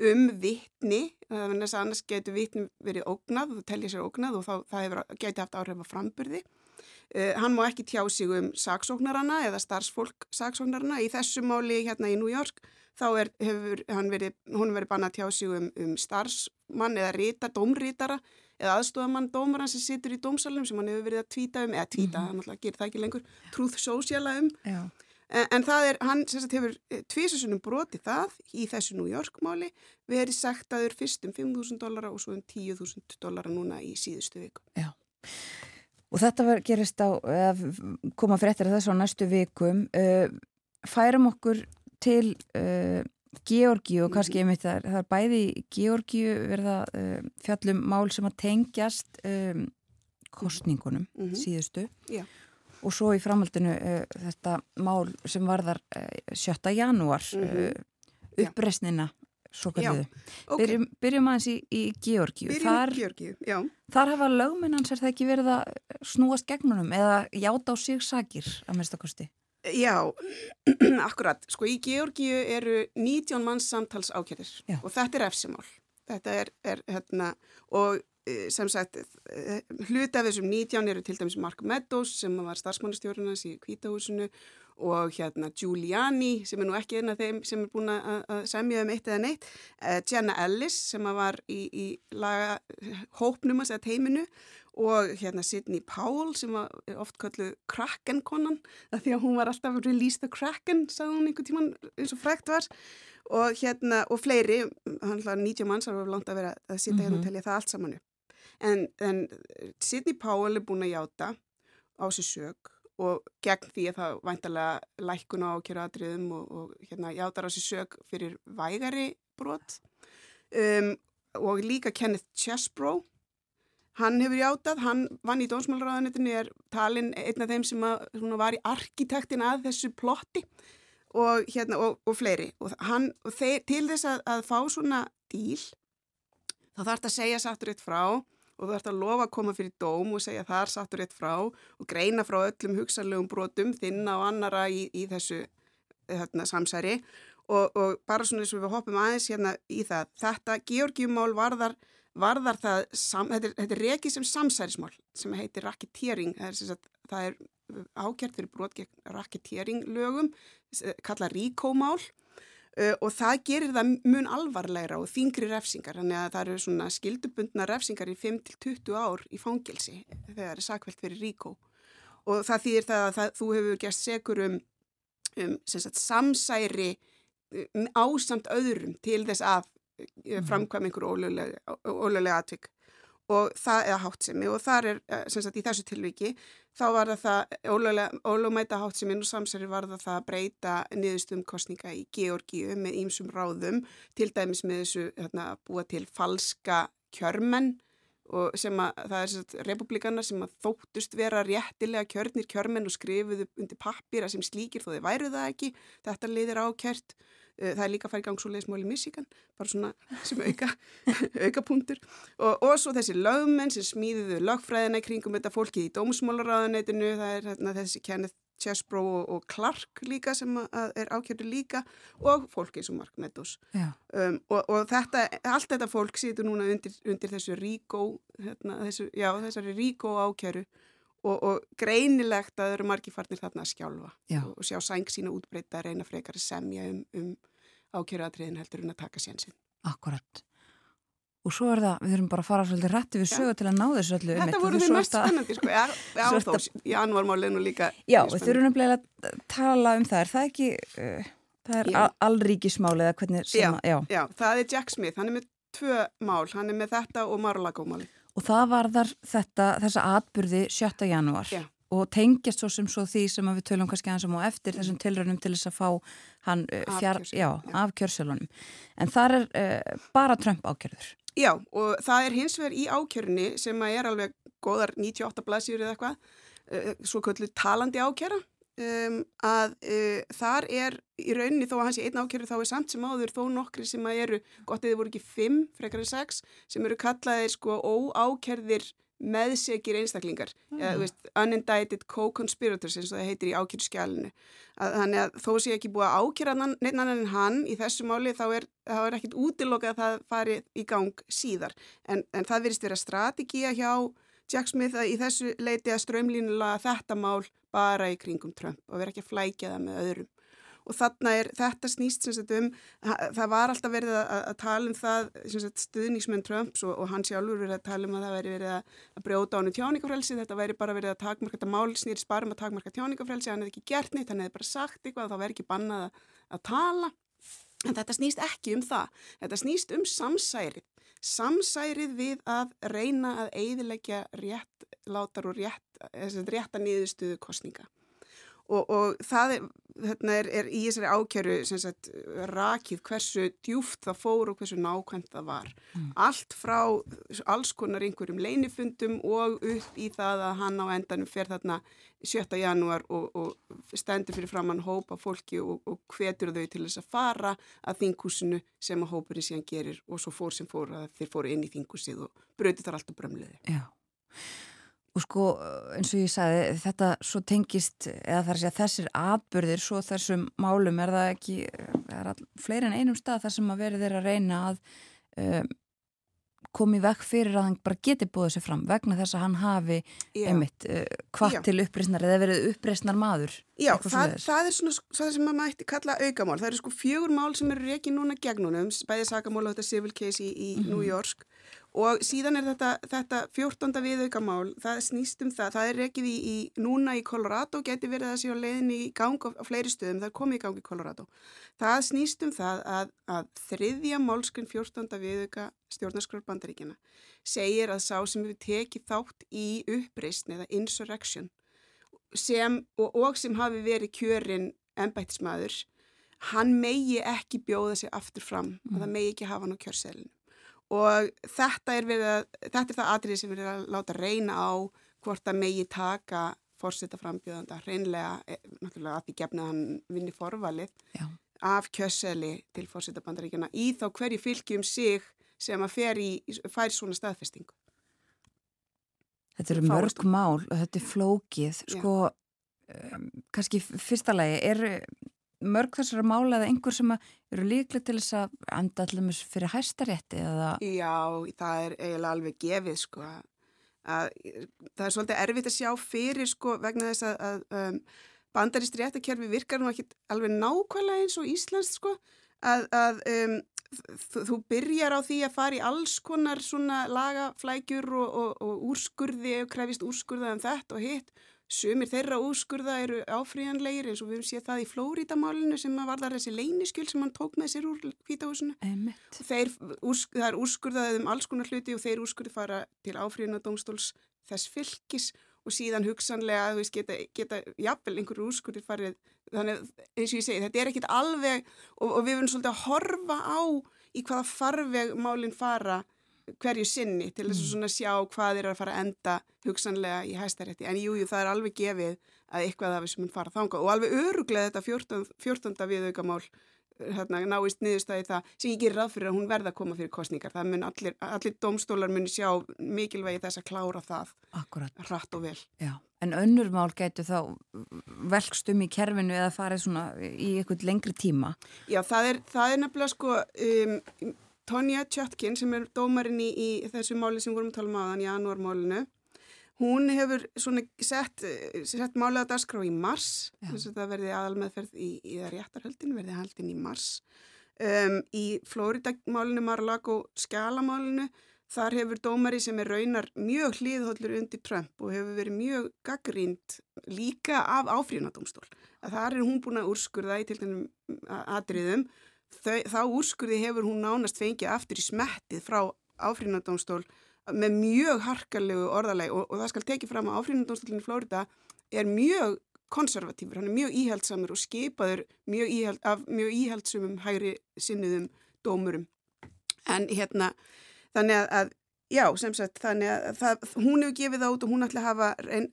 um vittni, þannig að annars getur vittni verið ógnað og telja sér ógnað og þá, það hefur, getur haft áhrif á framburði Uh, hann má ekki tjá sig um saksóknarana eða starfsfólk saksóknarana. Í þessu máli hérna í New York þá er, hefur hann verið, hún verið banna að tjá sig um, um starfsmann eða rita, dómrítara eða aðstofamann dómaran sem situr í dómsalum sem hann hefur verið að tvíta um, eða tvíta, mm -hmm. hann alltaf gerir það ekki lengur, truth sociala um. Já. En, en það er, hann sagt hefur tvísusunum broti það í þessu New York máli verið sagt aður fyrst um 5.000 dollara og svo um 10.000 dollara núna í síðustu viku. Já. Og þetta var gerist á, koma fyrir eftir þessu á næstu vikum. Færum okkur til uh, Georgi og kannski einmitt það er, það er bæði Georgi verða uh, fjallum mál sem að tengjast um, kostningunum mm -hmm. síðustu Já. og svo í framhaldinu þetta mál sem varðar 7. janúar mm -hmm. uppresnina svo kalliðu. Okay. Byrjum, byrjum aðeins í, í Georgi. Byrjum Þar, í Georgi, já. þar hafa lögminnans er það ekki verið að snúast gegnunum eða játa á sig sakir að minnstakosti? Já, akkurat. Sko í Georgíu eru 19 manns samtals ákjærir og þetta er efsimál. Þetta er, er hérna, og sem sagt, hluti af þessum 19 eru til dæmis Mark Meadows sem var starfsmannastjórnarnas í Kvítahúsinu og hérna Giuliani sem er nú ekki einn af þeim sem er búin að semja um eitt eða neitt. Jenna Ellis sem var í, í laga, hópnum að segja teiminu og hérna Sidney Powell sem var oft kölluð Kraken-konan því að hún var alltaf release the Kraken sagði hún einhvern tíman eins og frekt var og hérna og fleiri hann hlaði 90 manns það var langt að vera að sitja mm -hmm. hérna og telja það allt saman upp en, en Sidney Powell er búin að játa á sér sög og gegn því að það væntalega lækkun á kjöruadriðum og, og hérna játar á sér sög fyrir vægari brot um, og líka Kenneth Chesbrough Hann hefur játað, hann vann í dónsmálaráðanetinu, er talin einn af þeim sem að, var í arkitektin að þessu plotti og, hérna, og, og fleiri. Og, hann, þeir, til þess að, að fá svona díl, þá þarf það að segja sattur eitt frá og þú það að lofa að koma fyrir dóm og segja þar sattur eitt frá og greina frá öllum hugsanlegum brotum þinna og annara í, í þessu hérna, samsæri. Og, og bara svona eins og við hoppum aðeins hérna í það. Þetta Georgiumál varðar varðar það, sam, þetta er, er rekið sem samsærismál sem heitir racketeering, það það er ákjært fyrir brot gegn racketeering lögum, kalla ríkómál og það gerir það mun alvarlegra og þingri refsingar, þannig að það eru svona skildubundna refsingar í 5-20 ár í fangilsi þegar það er sakvelt fyrir ríkó og það þýðir það að það, þú hefur gert segur um, um sagt, samsæri um, ásamt öðrum til þess að Mhm. framkvæm einhver ólulega atvik og það er háttsemi og þar er, eh, sem sagt, í þessu tilviki þá var það ólögmæta háttsemi og samsæri var það það að breyta niðurstum kostninga í Georgíu með ýmsum ráðum, til dæmis með þessu hérna, búa til falska kjörmenn og sem að það er sagt, republikanar sem að þóttust vera réttilega kjörnir kjörmenn og skrifuðu undir pappir að sem slíkir þó þið væru það ekki, þetta liðir ákjört það er líka að fara í gang svo leiðismál í Michigan, bara svona sem auka, auka punktur. Og, og svo þessi lögmenn sem smíðuðu lögfræðina í kringum þetta fólkið í dómsmálaráðanetinu, það er hérna, þessi Kenneth Chesbrough og, og Clark líka sem er ákjörðu líka og fólkið sem Mark Meadows. Um, og, og þetta, allt þetta fólk situr núna undir, undir þessu ríkó, hérna, þessu, já, þessari ríkó ákjörðu Og, og greinilegt að það eru margi farnir þarna að skjálfa og, og sjá sæng sína útbreyta að reyna frekar að semja um, um ákjöruatriðin heldur en að taka sénsinn. Akkurat. Og svo er það, við þurfum bara að fara svolítið rætti við sögu til að ná þessu öllu. Þetta voru því mest spennandi, sko. Já, já þó, janúarmálinu líka. Já, við þurfum nefnilega að tala um það. Er það ekki, uh, það er allríkismáli eða hvernig sem að, já. Já, það er Jack Smith, hann er með tvö mál, hann er með þetta og Mar-a-Lago-máli. Og það varðar þetta, þessa atbyrði 7. janúar. Já og tengjast svo sem svo því sem við tölum kannski aðeins um og eftir þessum tilrönum til þess að fá hann uh, fjár, já, af kjörsölunum. En það er uh, bara Trump ákjörður. Já, og það er hins vegar í ákjörunni sem að er alveg góðar 98 blæsjur eða eitthvað, uh, svo köllu talandi ákjara, um, að uh, þar er í rauninni þó að hans í einn ákjörðu þá er samt sem áður þó nokkri sem að eru, gott eða voru ekki fimm, frekar en sex, sem eru kallaðir sko óákjörðir meðsegir einstaklingar. Mm. eða, veist, unindicted co-conspirators eins og það heitir í ákjörskjálinu þannig að þó sé ekki búið að ákjöra neitt annan en hann í þessu máli þá er, er ekkit útilokað að það fari í gang síðar. En, en það verist vera strategíja hjá Jack Smith að í þessu leiti að strömlínulega þetta mál bara í kringum Trump og vera ekki að flækja það með öðrum. Og þarna er, þetta snýst sagt, um, það var alltaf verið að, að tala um það, sagt, stuðnismenn Trumps og, og hann sjálfur verið að tala um að það væri verið að, að brjóta ánum tjáningafrelsi þetta væri bara verið að takmarka, þetta mál snýri sparum að takmarka tjáningafrelsi, hann hefði ekki gert neitt hann hefði bara sagt eitthvað það væri ekki bannað að, að tala, en þetta snýst ekki um það, þetta snýst um samsærið samsærið við að reyna að eidilegja rétt látar og rétt, rétta niðurstuðu kostninga og, og það er, er, er í þessari ákjöru sagt, rakið hversu djúft það fór og hversu nákvæmt það var. Mm. Allt frá alls konar einhverjum leinifundum og upp í það að hann á endanum fer þarna 7. janúar og, og stendur fyrir fram hann hópa fólki og, og hvetur þau til þess að fara að þingúsinu sem að hópurinn síðan gerir og svo fór sem fór að þeir fóru inn í þingúsið og bröti þar alltaf brömliði. Já. Og sko eins og ég sagði þetta svo tengist eða þar að þessir atbyrðir svo þessum málum er það ekki er all, fleiri en einum stað þar sem að verið þeirra að reyna að um, komi vekk fyrir að hann bara geti búið sér fram vegna þess að hann hafi Já. einmitt uh, hvað til uppreysnar eða verið uppreysnar maður. Já, það, það er svona það sem maður mætti kalla aukamál. Það eru sko fjögur mál sem eru reikið núna gegnunum, bæðið sakamál og þetta civil case í, í mm -hmm. New York Og síðan er þetta, þetta 14. viðaukamál, það snýst um það, það er rekið í, í núna í Colorado, geti verið að sé á leiðinni í gang á, á fleiri stöðum, það er komið í gang í Colorado. Það snýst um það að, að þriðja málskinn 14. viðauka stjórnarskrarbandaríkjana segir að sá sem hefur tekið þátt í uppreysn eða insurrection sem, og, og sem hafi verið kjörin ennbættismæður, hann megi ekki bjóða sig aftur fram mm. og það megi ekki hafa hann á kjörselinu og þetta er, að, þetta er það atrið sem við erum að láta reyna á hvort að megi taka fórseta frambjöðanda hreinlega, eh, náttúrulega að því gefna hann vinni forvalið Já. Af kjösseli til fórseta bandaríkjana í þá hverju fylgjum sig sem að fer í, fær svona staðfestingu. Þetta eru mörg mál og þetta er flókið, sko, um, kannski fyrsta lagi, er mörg þessara mála eða einhver sem eru líklega til þess að enda allir fyrir hæstarétti eða... Já, það er eiginlega alveg gefið sko að það er svolítið erfitt að sjá fyrir sko vegna þess að, að um, bandarist réttakerfi virkar nú ekki alveg nákvæmlega eins og Íslands sko. Að, að um, þú, byrjar á því að fara í alls konar svona lagaflækjur og, og, og úrskurði og krefist úrskurða um þetta og hitt. Sumir þeirra úrskurða eru áfríðanlegir eins og við höfum séð það í Flórítamálinu sem var þar þessi leyniskjöld sem hann tók með sér úr hvítahúsinu. Úrsk, það er úrskurðað um alls konar hluti og þeir úrskurði fara til áfríðanadómstóls þess fylgis og síðan hugsanlega að geta, geta jafnvel einhverju úrskurði farið. Þannig eins og ég segi þetta er ekkit alveg og, og við verðum svolítið að horfa á í hvaða farveg málinn fara hverju sinni til þess að mm. svona sjá hvað er að fara að enda hugsanlega í hæstarétti en jújú jú, það er alveg gefið að eitthvað af þessum mun fara þánga og alveg öruglega þetta 14. 14. viðaukamál hérna, náist niðurstaði það sem ég gerir ráð fyrir að hún verða að koma fyrir kostningar það mun allir, allir domstólar muni sjá mikilvægi þess að klára það Akkurat. hratt og vel Já. En önnur mál getur þá velkstum í kerfinu eða farið svona í eitthvað lengri tíma Já, það er, það er nefnilega sko um, Tonja Tjötkin sem er dómarinn í, í þessu máli sem vorum að tala um aðan í janúarmálinu hún hefur sett, sett málið að dagskrá í mars þess að það verði aðalmeðferð í, í réttarhöldin, verði haldin í mars. Um, í Flóridagmálinu Marlago skjalamálinu þar hefur dómari sem er raunar mjög hlýðhóllur undir Trump og hefur verið mjög gaggrínd líka af áfríðunadómstól að þar er hún búin að úrskurða í til dæmis atriðum. Þau, þá úrskurði hefur hún nánast fengið aftur í smettið frá áfrínandómstól með mjög harkalegu orðalegi og, og það skal tekið fram að áfrínandómstólinn í Flórida er mjög konservatífur, hann er mjög íhaldsamur og skipaður mjög íhald, af mjög íhaldsumum hægri sinniðum dómurum. En hérna, þannig að, Já, sem sagt, þannig að það, hún hefur gefið það út og hún ætla að hafa,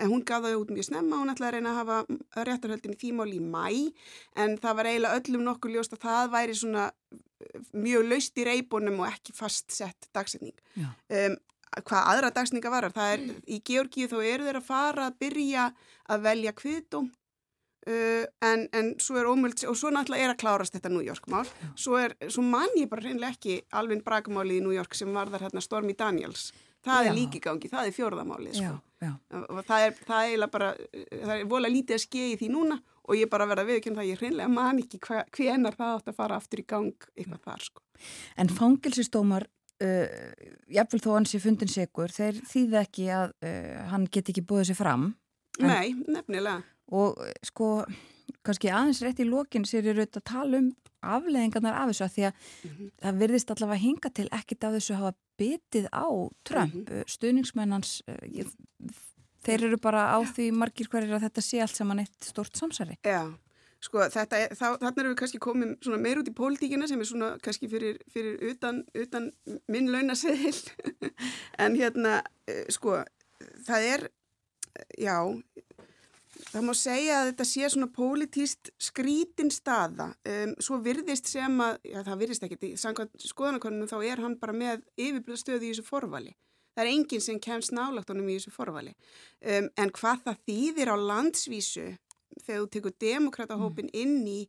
hún gaf það út mjög snemma, hún ætla að reyna að hafa réttarhöldin í tímál í mæ, en það var eiginlega öllum nokkur ljóst að það væri svona mjög laust í reybunum og ekki fast sett dagsetning. Um, hvað aðra dagsninga varar, það er, í Georgíu þá eru þeir að fara að byrja að velja kviðdóm Uh, en, en svo er ómöld og svo náttúrulega er að klárast þetta New York mál svo, er, svo man ég bara reynilega ekki alveg bragmáli í New York sem var þar hérna Stormy Daniels það Já. er líki gangi, það er fjórðamáli sko. Já, já. og það er, það er eiginlega bara það er vola lítið að skeið í því núna og ég bara verða að viðkynna það, ég hreinlega man ekki hvenar það átt að fara aftur í gang eitthvað þar sko. En fangilsistómar, uh, jafnvel þó hann sé fundin sigur, þeir þýða ekki að uh, hann get ekki búið sér fram En- Nei, nefnilega og uh, sko, kannski aðeins rétt í lokin sér ég raut að tala um afleðingarnar af þessu að því að Mhm. það virðist allavega hinga til ekkit af þessu hafa bitið á Trump, mm Mhm. stuðningsmennans, uh, ég, þeir eru bara á því margir hverjir að þetta sé allt saman eitt stort samsari. Já, sko þetta þá, þarna erum við kannski svona meir út í pólitíkina sem er svona kannski fyrir, fyrir utan, utan minn launaseðil en hérna, eh, sko, það er, já, það má segja að þetta sé svona pólitíst skrítin staða, um, svo virðist sem að, já það virðist í samkvæmt skoðanakonunum þá er hann bara með yfirblæðstöðu í þessu forvali. Það er enginn sem kemst nálagt honum í þessu forvali. Um, en hvað það þýðir á landsvísu þegar þú tekur demokratahópin inn í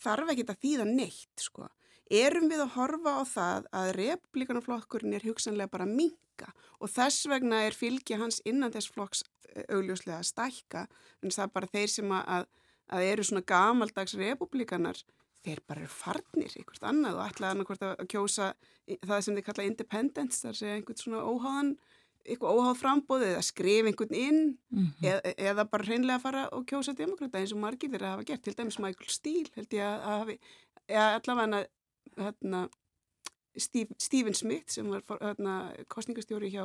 þarf ekki að þýða neitt sko. Erum við að horfa á það að republikanaflokkurinn er hugsanlega bara minka og þess vegna er fylgi hans innan þess flokks eh, augljóslega að stækka en það er bara þeir sem að, að eru svona gamaldags republikanar þeir bara eru farnir einhvert annað og ætla annarkvort að kjósa það sem þið kalla independence, þar sé einhvern svona óháðan eitthvað óháð frambóðið að skrifa einhvern inn Mm eða, eða bara hreinlega fara og kjósa demokrata eins og margir þeirra hafa gert, til dæmis Michael Steele held ég að, að hafi, eða allavega hérna, Steve, Stephen Smith sem var hérna, kostningastjóri hjá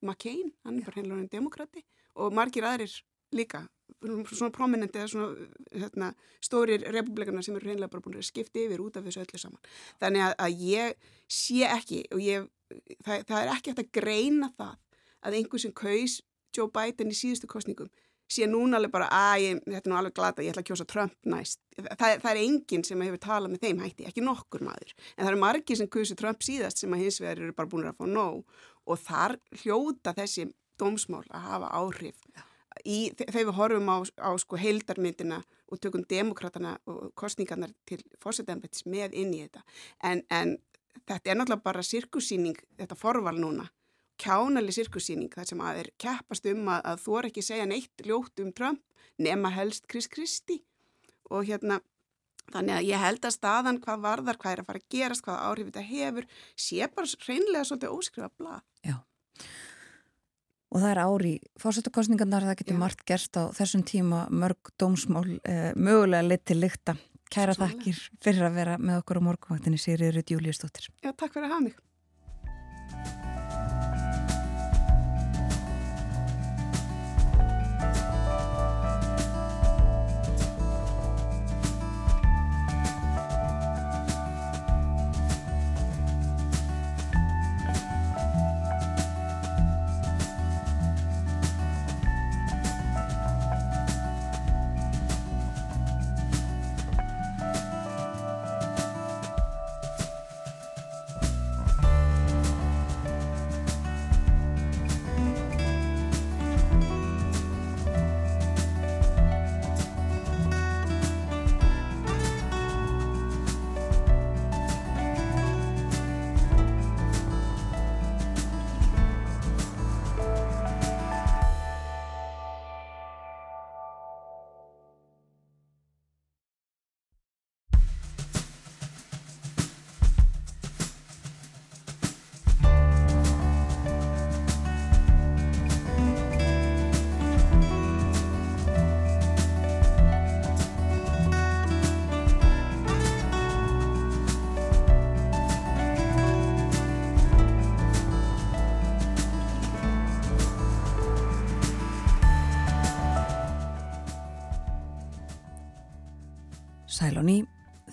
McCain, hann er bara hreinlega orðinn demokrati og margir aðrir líka svona prominent eða svona hérna, stórir republikanar sem eru hreinlega bara búin að skipta yfir út af þessu öllu saman. Þannig að, að ég sé ekki og ég, það, það er ekki hægt að greina það að einhver sem kaus Joe Biden í síðustu kostningum sé núna alveg bara að ég, þetta er nú alveg glata, ég ætla að kjósa Trump næst. Það, það er enginn sem hefur talað með þeim hætti, ekki nokkur maður. En það eru margir sem kusu Trump síðast sem að hins vegar eru bara búin að fá nóg og þar hljóta þessi dómsmál að hafa áhrif. Í, þegar við horfum á, á sko heildarmyndina og tökum demokratana og kostningarnar til fórsetembets með inn í þetta. En, en þetta er náttúrulega bara sirkusýning, þetta forval núna kjánali sirkussýning þar sem að er keppast um að, að þú er ekki segja neitt ljótt um Trump nema helst Chris Christie og hérna þannig að ég held að staðan hvað varðar, hvað er að fara að gerast, hvað áhrif þetta hefur sé bara hreinlega svolítið óskrifa blað. Já. Og það er ári fórsettakostningarnar, það getur Já. margt gerst á þessum tíma mörg dómsmál eh, mögulega leitt til lykta. Kæra Sannlega. þakkir fyrir að vera með okkur á morgunvaktinni Sigriður Júliusdóttir. Já, takk fyrir að hafa mig.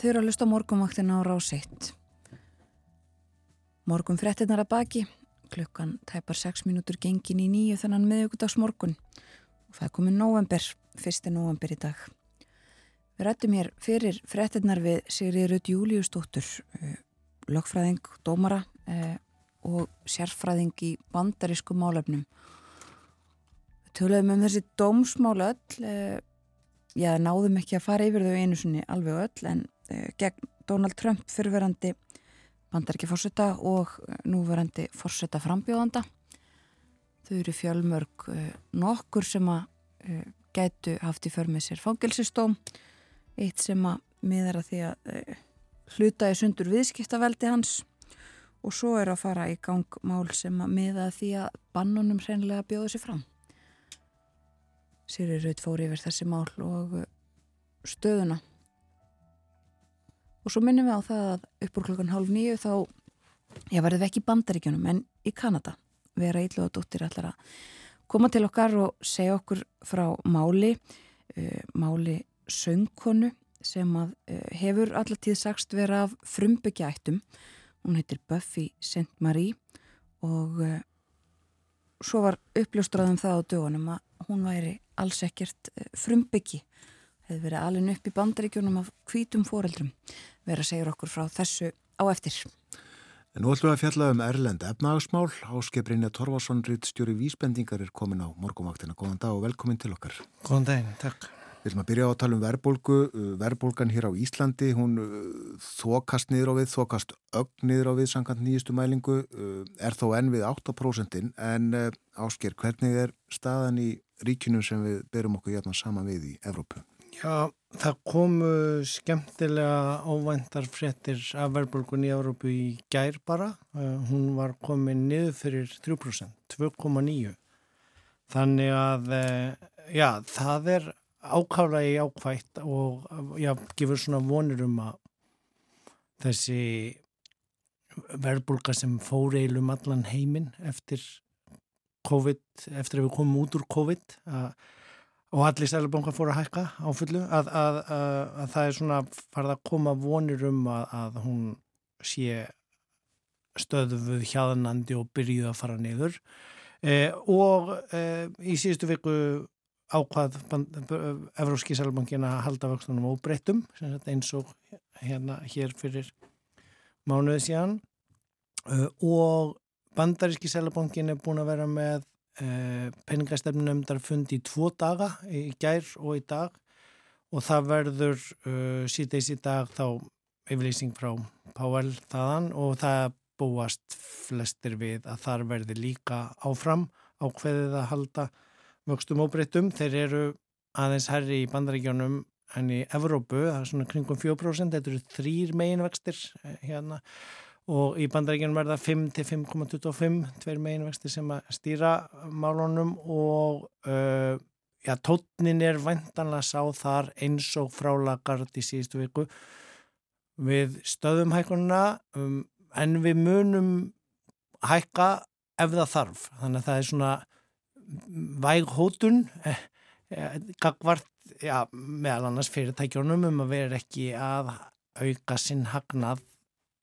Þau eru að lusta morgunvaktina á rásitt. Morgun fréttinnar að baki, klukkan tæpar 6 mínútur gengin í nýju þennan miðugudags morgun og það komin november, fyrsti november í dag. Við rættum hér fyrir fréttinnar við Sigriður Rudd Júliusdóttur, eh, lögfræðing, dómara eh, og sérfræðing í bandarísku málefnum. Töluðum um þessi dómsmál öll, eh, já, náðum ekki að fara yfir þau einu sinni alveg öll en gegn Donald Trump fyrirverandi bandaríkja fórseta og núverandi fórseta frambjóðanda Þau eru fjölmörg uh, nokkur sem að gætu haft í förmið sér fangilsistóm, eitt sem að miðar að því að hluta í sundur viðskiptaveldi hans og svo er að fara í gang mál sem að miða að því að bannunum hreinlega bjóða sér fram. Sýri Raut fór yfir þessi mál og stöðuna. Og svo minnum við á það að uppur klokkan hálf nýju þá, ég varði vekk í bandaríkjunum en í Kanada vera Ílluða dóttir allar að koma til okkar og segja okkur frá máli, uh, máli söngkonu sem að uh, hefur allar tíð sagst vera af frumbyggjaættum. Hún heitir Buffy St. Marie og uh, svo var uppljóstraðum það á dögunum að hún væri alls ekkert frumbyggi. Hefði verið alveg upp í bandaríkjunum af hvítum foreldrum. Verða segjur okkur frá þessu á eftir. En nú ætlum við að fjalla um Erlend efnahagsmál. Áskiprinja Torvarsson, Rittstjóri Vísbendingar er komin á morgumvaktina. Góðan dag og velkomin til okkar. Góðan daginn, takk. Við ætlum að byrja á að tala um verbolgu. Uh, verbolgan hér á Íslandi, hún uh, þokast niður á við, þokast ögn niður á við samkvæmt nýjustu mælingu, uh, er þó enn við 8% en ásker, hvernig er staðan í ríkinu sem við berum okkur hjarnan saman við í Evrópu? Já, það komu skemmtilega óvæntar fréttir af verðbólgun í Európu í gær bara. Uh, hún var komin niður fyrir 3%, 2,9%. Þannig að, uh, já, það er ákálega í ákvætt og, já, gefur svona vonir um að þessi verðbólka sem fór eilum allan heiminn eftir COVID, eftir að við komum út úr COVID, að og allir stælubankar fóru að hækka á fullu að, að, að, að það er svona farið að koma vonir um að hún sé stöðuð hjáðanandi og byrjuð að fara niður. Eh, og eh, í síðustu viku ákvað Evróski Sælubankin að halda vöxtunum óbreyttum eins og hérna hér fyrir mánuði síðan. Eh, og bandaríski Sælubankin er búin að vera með eh, peningastefnumdar fundi í tvo daga, í gær og í dag. Og það verður uh, síðdeis í dag þá yfirleysing frá Páell þaðan og það búast flestir við að þar verði líka áfram ákveðið að halda vöxtum óbreyttum. Þeir eru aðeins herri í bandaríkjónum en í Evrópu, það er svona kringum 4%, þetta eru þrýr meginvextir hérna og í bandaríkjunum verða 5-5,25 tveir meginvexti sem að stýra málunum og uh, já, tótnin er vantanlega sá þar eins og frálagard í síðustu viku. Við stöðum hækkununa um, en við munum hækka ef það þarf. Þannig að það er svona væg hótun eh, gagvart ja, meðal annars fyrirtækjunum um að vera ekki að auka sinn hagnað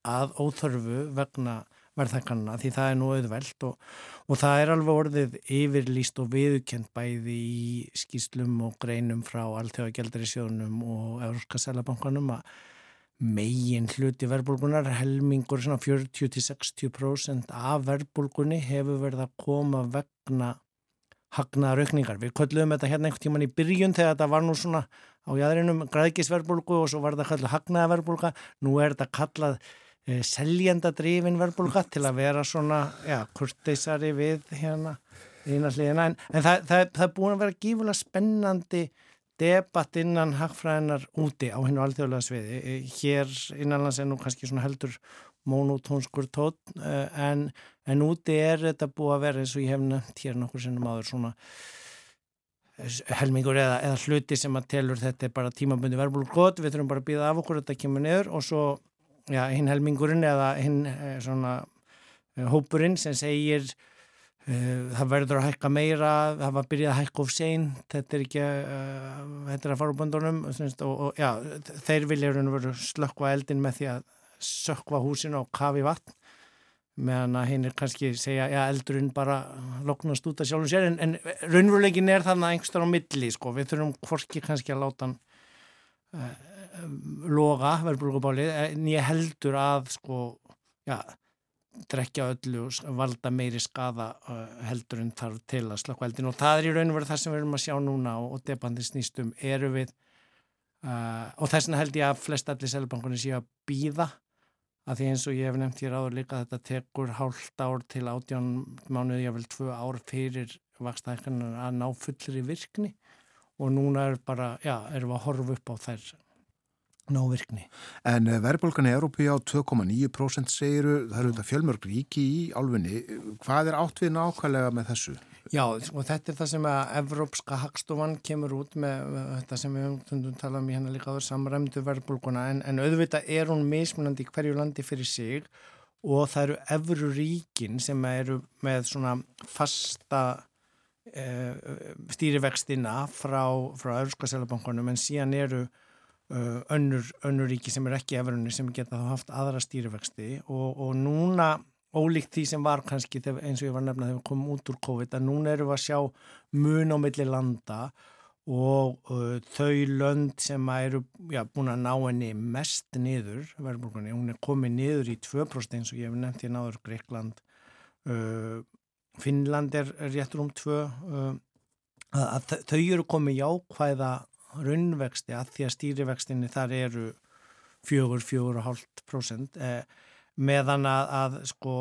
að óþörfu vegna verðhækkanuna því það er nú auðvelt og, og það er alveg orðið yfirlýst og viðkjönd bæði í skýslum og greinum frá alltjóðagjaldari sjónum og Európska Sælabankanum að megin hluti verðbólgunar, helmingur svona 40-60% af verðbólgunni hefur verið að koma vegna hagnaðar aukningar. Við köllum þetta hérna einhvern tíman í byrjun þegar þetta var nú svona á jæðrinum græðgisverðbólgu og svo var þetta kallað hagnaðarverðbólga. Nú er þetta kallað Eh, seljandadrifin verðbólka til að vera svona, já, kurteisari við hérna en, en það, það, það er búin að vera gífulega spennandi debatt innan hagfræðinar úti á hennu alþjóðlega sviði. Eh, hér innanlands er nú kannski svona heldur monotónskur tótt eh, en, en úti er þetta búið að vera eins og ég hef nefnt hér nokkur sinnum áður svona helmingur eða, eða hluti sem að telur þetta er bara tímabundi verðbólk gott, við þurfum bara að býða af okkur þetta kemur niður og svo já, hinn helmingurinn eða hinn eh, svona eh, hópurinn sem segir uh, það verður að hækka meira það var að byrja að hækka of sein þetta er ekki uh, þetta er að fara úr böndunum og, og já, þeir vilja slökkva eldin með því að sökva húsin og kafi vatn meðan að hinn er kannski segja já, eldurinn bara loknast út af sjálfum sér en, en raunveruleikin er þannig að einhverstað á milli sko, við þurfum hvorki kannski að láta hann uh, loga verðbúrgubálið en ég heldur að sko, já, drekja öllu og valda meiri skada uh, heldur en þarf til að slakka eldin og það er í raun og verið það sem við erum að sjá núna og, og debandi snýstum eru við uh, og þess vegna held ég að flest allir selbankunni séu að býða að því eins og ég hef nefnt hér áður líka þetta tekur hálft ár til átján mánuði, ég vil tvö ár fyrir vakstækkanar að ná fullri virkni. Og núna er bara, já, erum við að horfa upp á þær ná virkni. En eh, verðbólgan í Európi á 2,9% segiru, það eru þetta fjölmörg ríki í álfunni. Hvað er átt við nákvæmlega með þessu? Já, og þetta er það sem að Evrópska Hagstofan kemur út með, þetta sem við höfum talað um í hennar líka áður samræmdu verðbólguna en, en auðvitað er hún mismunandi hverju landi fyrir sig og það eru Evru ríkin sem eru með svona fasta uh, stýrivextina frá, frá Európska Sælabankunum en síðan eru önnur, önnur ríki sem er ekki efrunni sem geta þá haft aðra stýrivexti og, og núna ólíkt því sem var kannski eins og ég var nefnað þegar við komum út úr COVID að núna erum við að sjá mun á milli landa og uh, þau lönd sem eru já, búin að ná henni mest niður verðbúrgunni, hún er komið niður í 2% eins og ég hef nefnt í náður Greikland uh, Finnland er, er réttur um 2 uh, að, að þau eru komið jákvæða raunvexti að því að stýrivextinni þar eru fjögur, fjögur og hálft prósent eh, meðan að, að sko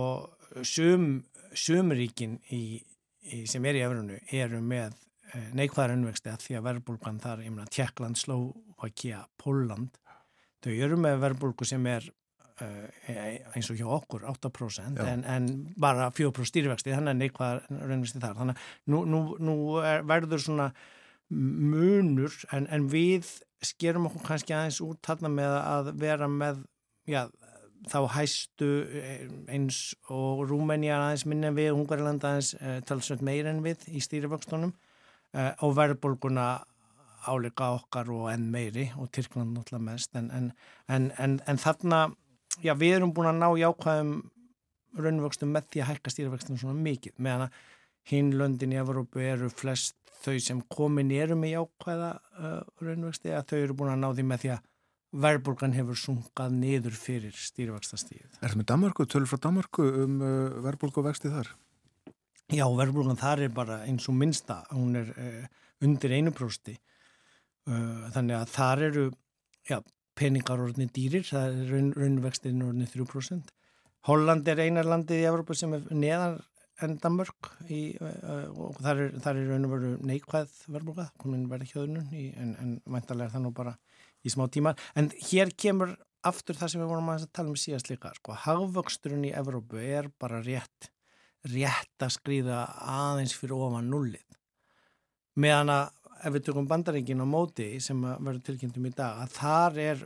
sum, sumríkin í, í, sem er í efrunu eru með eh, neikvæða raunvexti að því að verbulgan þar, ég meina Tjekkland, Slovakia, Póland þau eru með verbulgu sem er eh, eins og hjá okkur 8% en, en bara 4% stýrivexti þannig að neikvæða raunvexti þar. Þannig að nú, nú, nú verður svona munur en, en við skerum okkur kannski aðeins út þarna með að vera með já, þá hæstu eh, eins og Rúmenja aðeins minna við, Hungarland aðeins e, talsveit meir en við í stýrivöxtunum e, og verðbólguna áleika okkar og enn meiri og Tyrkland náttúrulega mest en, en, en, þarna já, við erum búin að ná jákvæðum raunvöxtum með því að hækka stýrivöxtunum svona mikið meðan að hinn löndin í Evrópu eru flest þau sem komin eru með jákvæða uh, raunvexti að þau eru búin að ná því með því að verðbólgan hefur sungað niður fyrir stýrivextastíð. Er það með Danmarku, tölur frá Danmarku um uh, verðbólgu vexti þar? Já, verðbólgan þar er bara eins og minnsta, hún er uh, undir einu prósti uh, þannig að þar eru já, peningar orðinni dýrir, það er raun, raunvextin orðinni 3%. Holland er einar landið í Evrópa sem er neðan en Danmörk í, uh, og þar er, þar er raun og veru neikvæð verðbúka, komin verði hjöðunum en, en mæntalega er það nú bara í smá tíma, en hér kemur aftur það sem við vorum að tala um síðast líka sko, hagvöxturinn í Evrópu er bara rétt rétt að skrýða aðeins fyrir ofan nullið meðan að ef við tökum bandaringin á móti sem verður tilkynntum í dag að þar er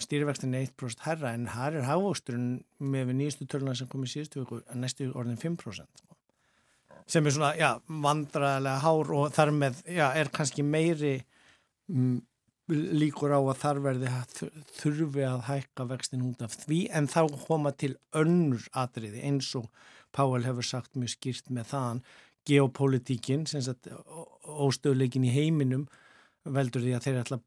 stýrivextin 1% herra en þar er hafvóksturinn með nýjastu töluna sem kom í síðustu viku að næstu orðin 5% sem er svona, já, vandraðilega hár og þar með, já, er kannski meiri m, líkur á að þar verði þurfi að hækka vextin út af því en þá koma til önnur atriði eins og Páel hefur sagt mjög skýrt með þann geopolítíkin, óstöðleikin í heiminum veldur því að þeir ætla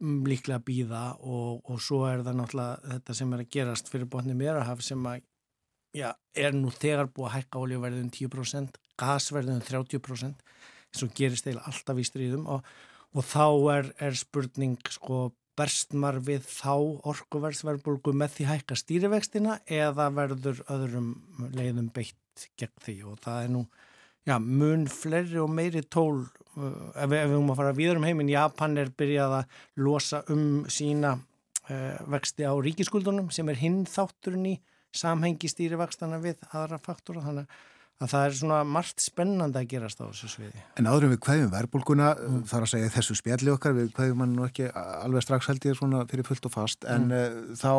líklega býða og, og svo er það náttúrulega þetta sem er að gerast fyrir botni meirahaf sem að já, er nú þegar búið að hækka oljuverðin 10%, gasverðin 30% eins og gerist eða alltaf í stríðum og, og þá er, er spurning sko berstmar við þá orkuverðsverðbólgu með því hækka stýrivextina eða verður öðrum leiðum beitt gegn því? Og það er nú já, mun fleiri og meiri tól ef við höfum að fara viður um heiminn, Japan er byrjað að losa um sína uh, vexti á ríkiskuldunum sem er hinn þátturinn í samhengi stýrivextana við aðra faktora. Þannig að að það er svona margt spennandi að gerast á þessu sviði. En áðurum við hvaðjum verbulguna, mm. þar að segja þessu spjalli okkar, við hvaðjum hann nú ekki alveg strax held ég svona fyrir fullt og fast, en mm. uh, þá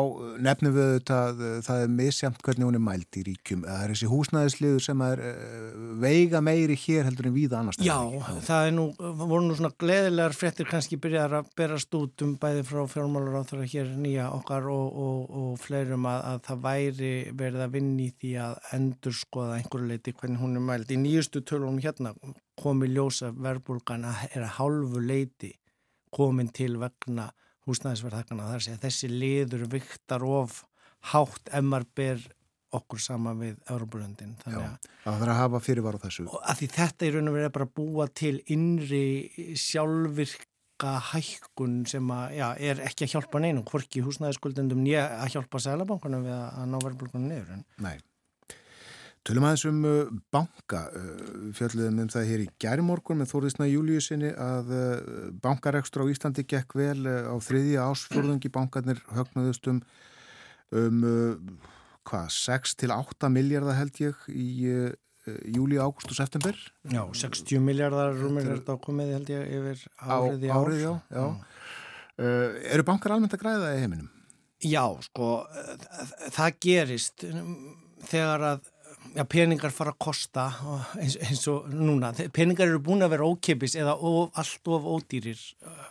nefnum við þetta að uh, það er misjamt hvernig hún er mælt í ríkjum. Það er þessi húsnæðisliður sem er uh, veiga meiri hér heldur en víða annars. Já, það er nú, voru nú svona gleðilegar frettir kannski byrjar að berast út um bæði frá fjármálur á þeirra hér nýja okkar og, og, og fleirum að, að að að leiti hvernig hún er mælt. Í nýjustu tölunum hérna komi ljósa verbulgan að er að hálfu leiti komin til vegna húsnæðisverðhækana. Það er að þessi liður viktar of hátt emmar ber okkur sama við Európa-löndin. Já, það þarf að hafa fyrirvar á þessu. Að því þetta í raun og verið er bara að búa til innri sjálfvirk auka hækkun sem að, já, er ekki að hjálpa neinum, hvorki húsnæðiskuldendum nýja að hjálpa sælabankunum við að ná verðbólkunum niður. En... Nei. Tölum aðeins um uh, banka, uh, fjalluðum um það hér í gærimorgun með Þóriðsna Júliusinni að uh, bankarekstur á Íslandi gekk vel á þriðja ásfjörðungi bankarnir högnuðust um, um hvað, 6 til 8 miljardar held ég í júli, ágúst og september. Já, 60 miljardar rúmir er þetta ákomið held ég yfir árið í ár. Árið, já, já. Uh, eru bankar almennt að græða í heiminum? Já, sko, það gerist þegar að já, peningar fara að kosta eins, eins og núna. Peningar eru búin að vera ókipis eða of, allt of ódýrir,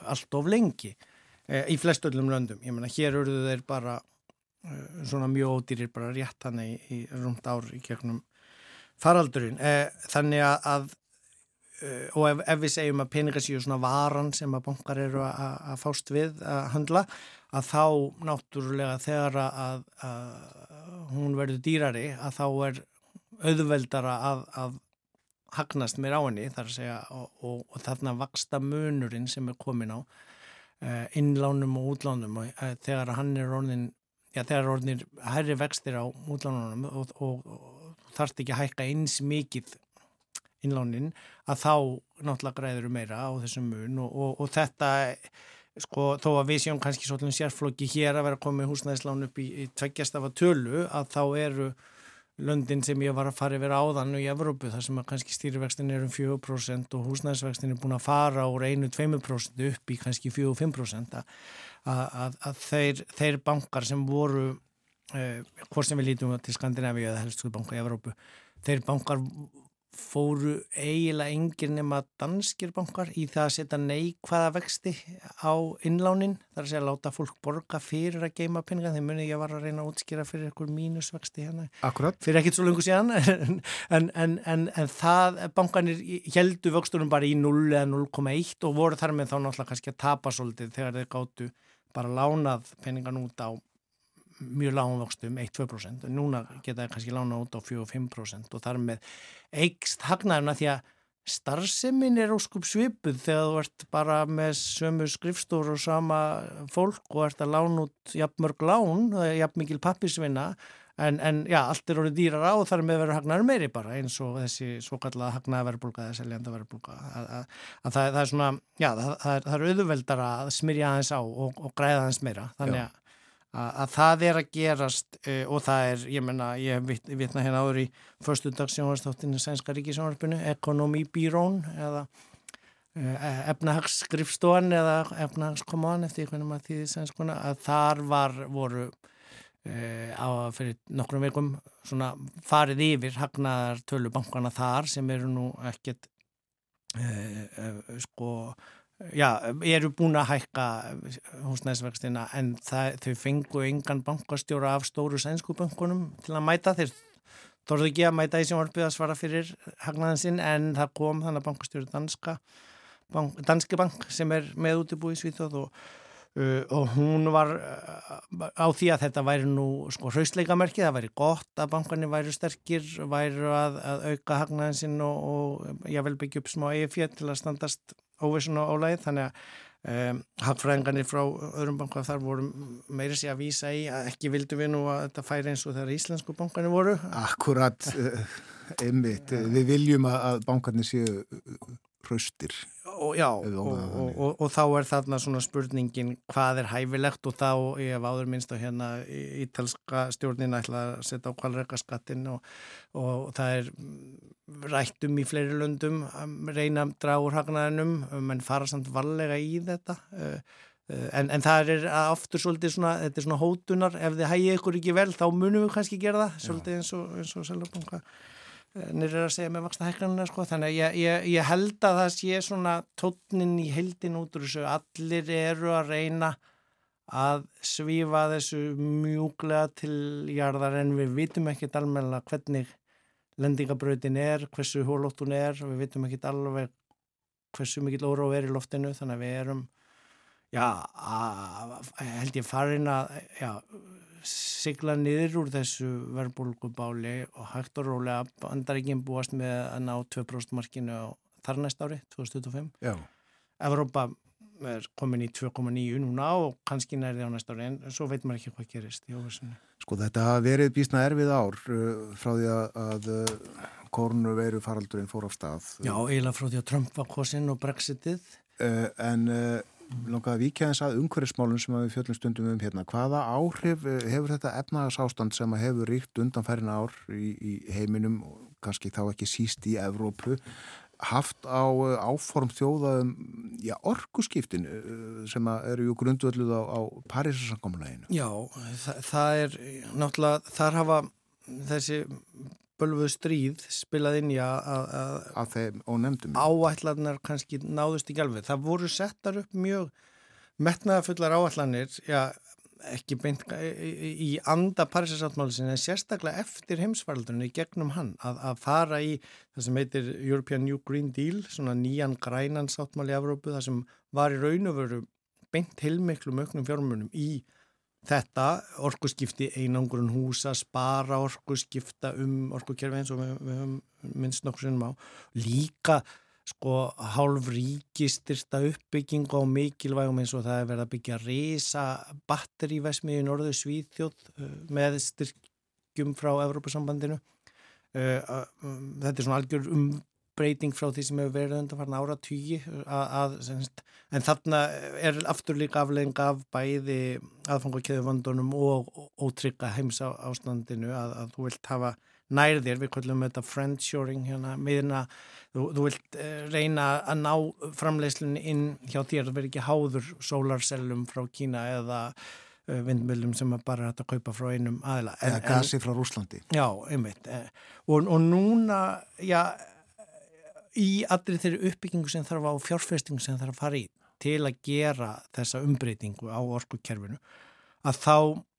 allt of lengi e, í flest öllum löndum. Ég menna, hér eru þeir bara e, svona mjög ódýrir, bara rétt hann í, í rúmt ár í gegnum faraldurinn. E, þannig að og ef, ef við segjum að peningar séu svona varan sem að bankar eru að fást við að handla að þá náttúrulega þegar að, að hún verður dýrari að þá er auðveldara að, að hagnast mér á henni þar að segja og, og, og þarna vaksta munurinn sem er komin á uh, innlánum og útlánum og uh, þegar hann er orðin já þegar orðin herri vextir á útlánunum og, og þarfst ekki að hækka eins mikið innlánin að þá náttúrulega græður meira á þessum mun og þetta sko þó að við séum kannski svolítið sérflokki hér að vera komið húsnæðislán upp í, í tveggjastafa tölu að þá eru löndin sem ég var að fara yfir áðan og í Evrópu þar sem að kannski stýrivextin er um 4% og húsnæðisvextin er búin að fara úr 1-2% upp í kannski 4-5% að, þeir, þeir bankar sem voru eh, hvort sem við lítum til Skandinavíu eða helstu banka í Evrópu þeir bankar fóru eiginlega engir nema danskir bankar í það að setja neikvæða vexti á innlánin þar að segja að láta fólk borga fyrir að geima peninga þegar munið ég var að reyna að útskýra fyrir einhver mínusvexti hérna Akkurat. fyrir ekkit svo lengur síðan en, en, en, en það bankanir heldu vöxtunum bara í 0 eða 0,1 og voru þar með þá náttúrulega kannski að tapa svolítið þegar þeir gáttu bara lánað peningan út á mjög lágumvöxtum, 1-2% núna geta það kannski lána út á 4-5% og þar með eigst hagnaðuna því að starfsemin er óskup svipuð þegar þú ert bara með sömu skrifstóru og sama fólk og ert að lána út jafn mörg lán, jafn mikil pappisvinna en, en já, allt er orðið dýrar á og þar með verður hagnaður meiri bara eins og þessi svo kallaða hagnaða verðbólka eða seljanda verðbólka að, að, að það, það er svona, já, það, það er, er auðveldara að smyrja aðeins á og, og græða aðeins meira, þannig að að það er að gerast uh, og það er, ég menna, ég vit, vitna hérna áður í förstu dagsjónvarstáttinu Sænska ríkisjónvarpinu, Ekonomíbírón eða uh, efnahagsskrifstofan eða efnahagskoman eftir hvernig maður þýðir sænskuna að þar var, voru uh, á fyrir nokkrum veikum svona farið yfir hagnaðar tölubankana þar sem eru nú ekkert sko Já, eru búin að hækka húsnæðisverkstina en það, þau fengu engan bankastjóra af stóru sænsku bankunum til að mæta. Þeir þorðu ekki að mæta í sjónvarpið að svara fyrir hagnaðin sinn en það kom þannig að bankastjóri danska bank, danski bank sem er með útibú í Svíþóð og, uh, og hún var uh, á því að þetta væri nú sko hraustleikamerki, það væri gott að bankanir væri sterkir, væri að, að auka hagnaðin sinn og, og ég vel byggja upp smá EFJ til að standast óvissun og álægið þannig að um, hagfræðingarnir frá öðrum banka þar voru meira sér að vísa í að ekki vildu við nú að þetta færi eins og þegar íslensku bankarnir voru. Akkurat, einmitt. Við viljum að bankarnir séu hraustir og, já, og, og, og þá er þarna svona spurningin hvað er hæfilegt? Og þá ég hef áður minnst á hérna ítalska stjórnin ætla að setja á kvalreikaskattin og það er rættum í fleiri löndum reyna að draga úr hagnaðinum. Menn fara samt varlega í þetta. Eh, eh, En, en það er aftur svolítið svona, þetta er svona hótunar, ef þið hægir ykkur ekki vel þá munum við kannski gera það, svolítið eins og, eins og Sælabanka nýrið að segja með vaksta hækkanuna sko. þannig að ég, ég, ég held að það sé svona tótnin í heldin út úr þessu allir eru að reyna að svífa þessu mjúglega til jarðar en við vitum ekkit almenna hvernig lendingabröðin er, hversu hólóttun er við vitum ekkit alveg hversu mikil óróð er í loftinu þannig að við erum já, að, held ég farin að já sigla niður úr þessu verbulgubáli og hægt og rólega bandar ekki búast með að ná 2% markinu þar næst ári, 2025. Já. Evrópa er komin í 2,9 núna og kannski nærði á næsta ári en svo veit maður ekki hvað gerist í óvissunni. Sko þetta hafa verið bísna erfið ár uh, frá því að, uh, kornu veru faraldurinn fór á stað. Já, eiginlega frá því að Trump var kosinn og Brexitið. Uh, en uh, langaði að vikja eins að umhverfismálun sem við fjöllum stundum um hérna. Hvaða áhrif uh, hefur þetta efnagasástand sem hefur ríkt undanfærin ár í, í heiminum og kannski þá ekki síst í Evrópu haft á uh, áform þjóðaðum já, orkuskiptinu uh, sem eru grundvölduð á, á Parísasankomuleginu. Já, það, það er náttúrulega, þar hafa þessi bölfuð stríð spilað inn í að áætlanar kannski náðust í gælfið. Það voru settar upp mjög metnaðafullar áætlanir, já, ekki beint í anda Parísasáttmálisin en sérstaklega eftir heimsvaraldunni gegnum hann að, að fara í það sem heitir European New Green Deal svona nýjan grænan sáttmáli í Evrópu það sem var í raun og veru beint heilmiklu mögnum fjármunum í þetta orkuskipti einangurinn húsa, spara orkuskipta um orkukerfi eins og við, við höfum minnst nokkur sinnum á líka sko hálf ríkistyrsta uppbygging á mikilvægum eins og það er verið að byggja reysa batterívæsmið í norðu Svíþjóð uh, með styrkjum frá Evrópusambandinu. Uh, uh, þetta er svona algjör umbreyting frá því sem hefur verið undan farin ára tíu en þarna er aftur líka aflegging af bæði aðfangakeðuvandunum og ótrygga heims ástandinu að, að þú vilt hafa nærðir, við kallum þetta friendshoring hérna, meðina þú, þú vilt uh, reyna að ná framleyslunni inn hjá þér, það verður ekki háður sólarsellum frá Kína eða uh, vindmjölum sem bara er að kaupa frá einum aðila. Eða gasi frá Rúslandi. Já, einmitt. Eh, og, og núna, já, í allri þeirri uppbyggingu sem þarf á fjárfestingu sem þarf að fara í til að gera þessa umbreytingu á orkukerfinu, að þá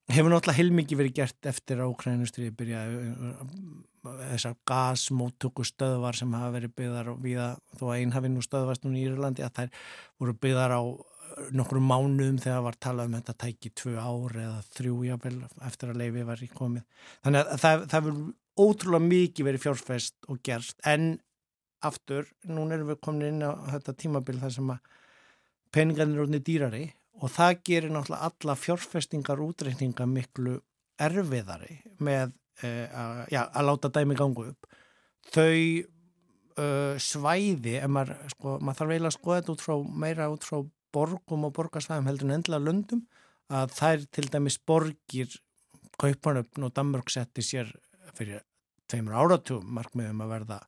hefur náttúrulega heilmikið verið gert eftir að Ukrænustriði byrjaði þessar gasmóttöku stöðvar sem hafa verið byggðar við að þó að einn hafi nú stöðvast núna í Írlandi að þær voru byggðar á nokkru mánuðum þegar var talað um þetta tæki tvö ár eða þrjú jáfnvel eftir að leifi var í komið. Þannig að það, það verður ótrúlega mikið verið fjárfest og gerst en aftur, núna erum við komin inn á þetta tímabil þar sem að peningarnir er átni dýrari og það gerir náttúrulega alla fjárfestingar útreikninga miklu erfiðari með uh, að, já, að láta dæmi gangu upp. Þau uh, svæði maður, sko, maður þarf eiginlega að skoða þetta út frá meira út frá borgum og borgarsvæðum heldur en endla löndum að þær til dæmis borgir Kaupanöfn og Danmörk setti sér fyrir tveimur áratugum markmiðum að verða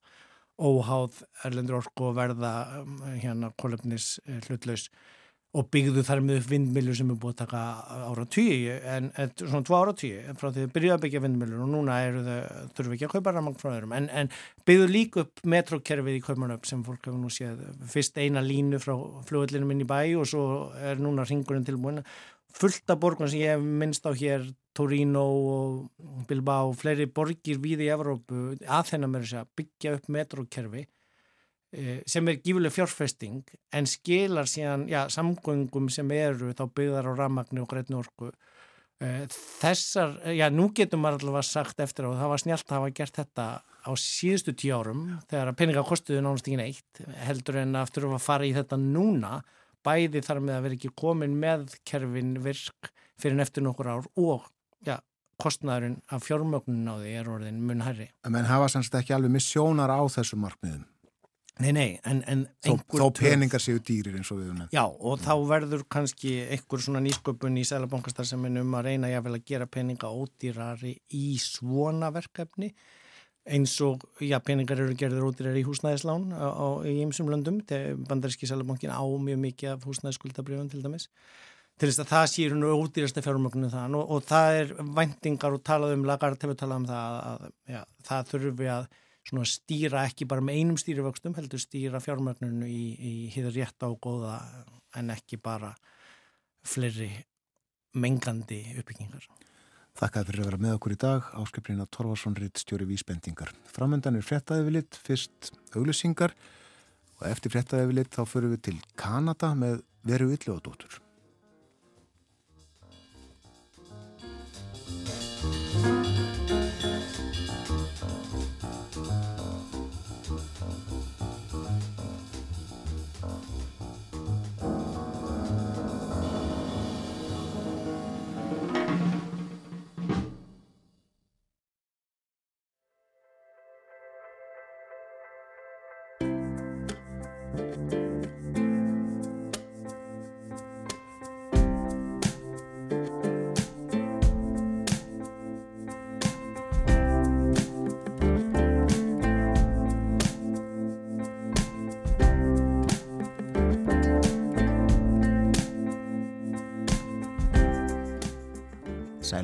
óháð erlendur orku og verða um, hérna kolumnis hlutlaus og byggðu þar með vindmilju sem er búið að taka ára tíu en, svona tvo ára tíu frá því þau byrjuði að byggja vindmiljur og núna þau þurfum ekki að kaupa ramang frá þeirrum en, en byggðu líka upp metrokerfið í kaupanöpp sem fólk hefur nú séð fyrst eina línu frá flugullinum inn í bæ og svo er núna ringurinn tilbúin fullt af borgun sem ég hef minnst á hér Torino og Bilbao fleiri borgir við í Evrópu að þennan með þess að byggja upp metrokerfi Eh, sem er gífuleg fjárfesting en skilar síðan já, samgöngum sem eru þá byggðar á rammagnu og greitnu orku. Eh, þessar, já nú getur maður allavega sagt eftir á það var snjált að hafa gert þetta á síðustu tíu árum þegar að peninga kostuði nánast ekki neitt heldur en aftur að fara í þetta núna bæði þar með að vera ekki komin með kerfin virk fyrir neftur nokkur ár og já kostnæðurinn af fjármögnun á því er orðin mun herri. En hafa sannst ekki alveg missjónar á þessu markmiðum? Nei, nei, en, en þó, þó peningar séu dýrir eins og við unna. Já, og mm. þá verður kannski einhver svona nýsköpun í sælabankastarsaminu um að reyna jáfnvel að gera peninga ódýrari í svona verkefni eins og, já, peningar eru gerður ódýrari í húsnæðislán á, á, í ymsum löndum, bandaríski sælabankin á mjög mikið af húsnæðiskuldabrjöfum til dæmis til þess að það séur nú ódýrasta fjármögnum það og, og það er vendingar og talað um, Lagarde hefur talað um það að já, það þurfi að stýra ekki bara með einum stýrivöxtum heldur stýra fjármögnunu í, í hýður rétt á góða en ekki bara fleiri mengandi uppbyggingar. Þakka fyrir að vera með okkur í dag, áskiprinna Torvarsson Ritt stjóri vísbendingar. Framöndan er frettaði við lit, fyrst auglýsingar og eftir frettaði við lit þá förum við til Kanada með veru ylluðadóttur. Sæl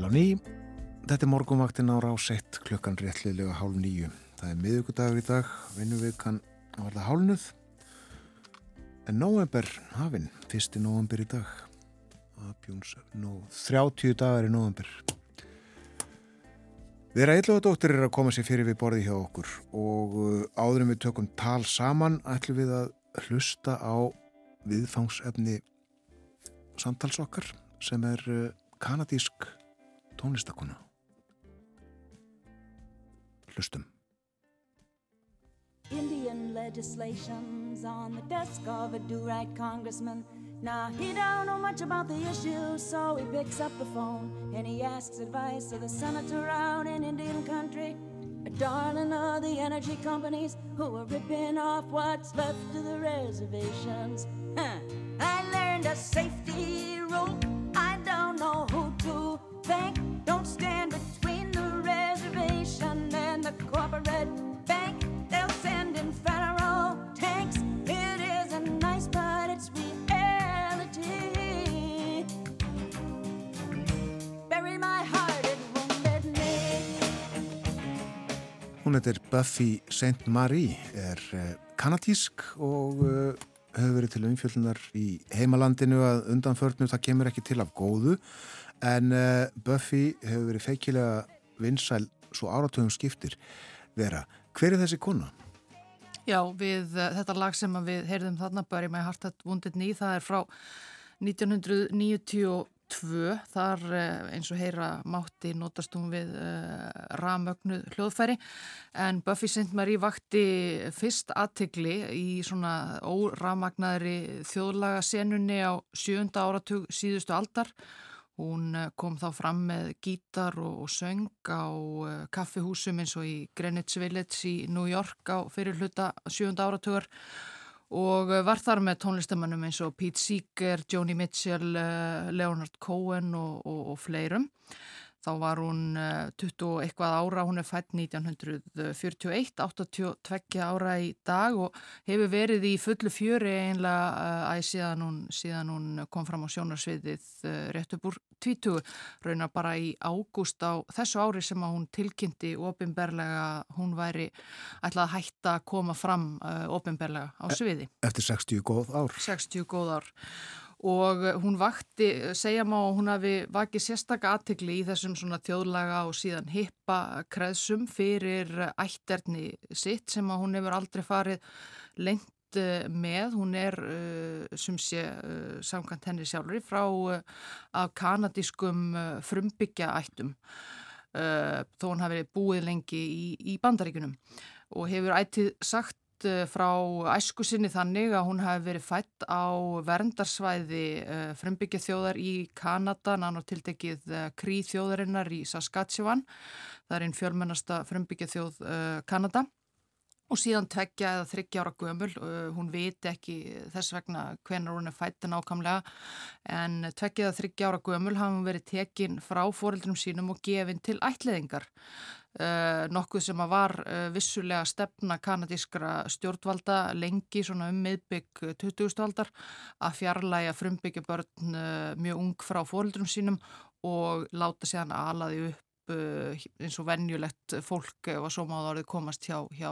á ný, þetta er morgunvaktin á rásett klukkan réttliðlega hálf nýju. Það er miðugudagur í dag, vinnum við kann að verða hálnuð. En november hafinn, fyrsti november í dag. Abjóns, no, 30 dagar í november. Vera Eilóðadóttir er að koma sér fyrir við borði hjá okkur og uh, áðurum við tökum tal saman ætlum við að hlusta á viðfangsefni samtals okkar sem er uh, kanadísk tónlistakona. Hlustum. Indian legislation's on the desk of a do-right congressman. Now, he don't know much about the issue, so he picks up the phone and he asks advice of the senator out in Indian country. A darling of the energy companies who are ripping off what's left of the reservations. Huh. I learned a safety rule. I don't know who to thank. Don't stand between the reservation and the corporate bank. They'll send in federal tanks. It isn't nice, but it's reality. Bury my heart, it wounded me. Hún heitir Buffy St. Marie, er uh, kanadísk og uh, hefur verið til umfjöldunar í heimalandinu að undanförnum það kemur ekki til af góðu en uh, Buffy hefur verið feikilega vinsæl svo áratöfum skiptir vera. Hver er þessi kona? Já, við uh, þetta lag sem við heyrðum þarna Bury My Heart At Wounded Knee, það er frá 1992, þar uh, eins og heyra mátti notast hún við ramögnu hljóðfæri en Buffy St. Marie vakti fyrst aðtegli í svona óramagnaðri þjóðlaga senunni á sjönda áratug síðustu aldar Hún eh, kom þá fram með gítar og, og söng á uh, kaffihúsum eins og í Greenwich Village í New York á fyrirluta sjönda áratugar og uh, var þar með tónlistamannum eins og Pete Seeger, Joni Mitchell, uh, Leonard Cohen og, og, og fleirum. Þá var hún 20 og eitthvað ára, hún er fætt 1941, 82 ára í dag og hefur verið í fullu fjöri einlega að síðan hún, síðan hún kom fram á sjónarsviðið rétt upp úr 20, raunar bara í ágúst á þessu ári sem hún tilkynnti ofinberlega, hún væri ætlað að hætta að koma fram ofinberlega á sviði. Eftir 60 góð ár. 60 góð ár og hún vakti, segja má hún hafi vakið sérstaka aðtegli í þessum svona þjóðlaga og síðan hippa kreðsum fyrir ætterni sitt sem að hún hefur aldrei farið lengt með, hún er sem sé samkvæmt henni sjálfur frá af kanadískum frumbyggja ættum þó hún hafi búið lengi í, í bandaríkunum og hefur ættið sagt frá æsku sinni þannig að hún hafi verið fætt á verndarsvæði frumbyggja þjóðar í Kanada, nann og tiltekið krí þjóðarinnar í Saskatchewan, það er einn fjölmennasta frumbyggja þjóð Kanada og síðan tveggja eða þryggja ára gömul, hún viti ekki þess vegna hvenar hún er fætta nákvæmlega en tveggja eða þryggja ára gömul hafa verið tekin frá fóreldrum sínum og gefin til ætliðingar. Uh, nokkuð sem að var uh, vissulega stefna kanadískra stjórnvalda lengi svona um miðbygg 20. aldar að fjarlæga frumbyggja börn mjög ung frá fóreldrum sínum og láta séðan alaði upp eins og venjulegt fólk var svo máð orðið komast hjá, hjá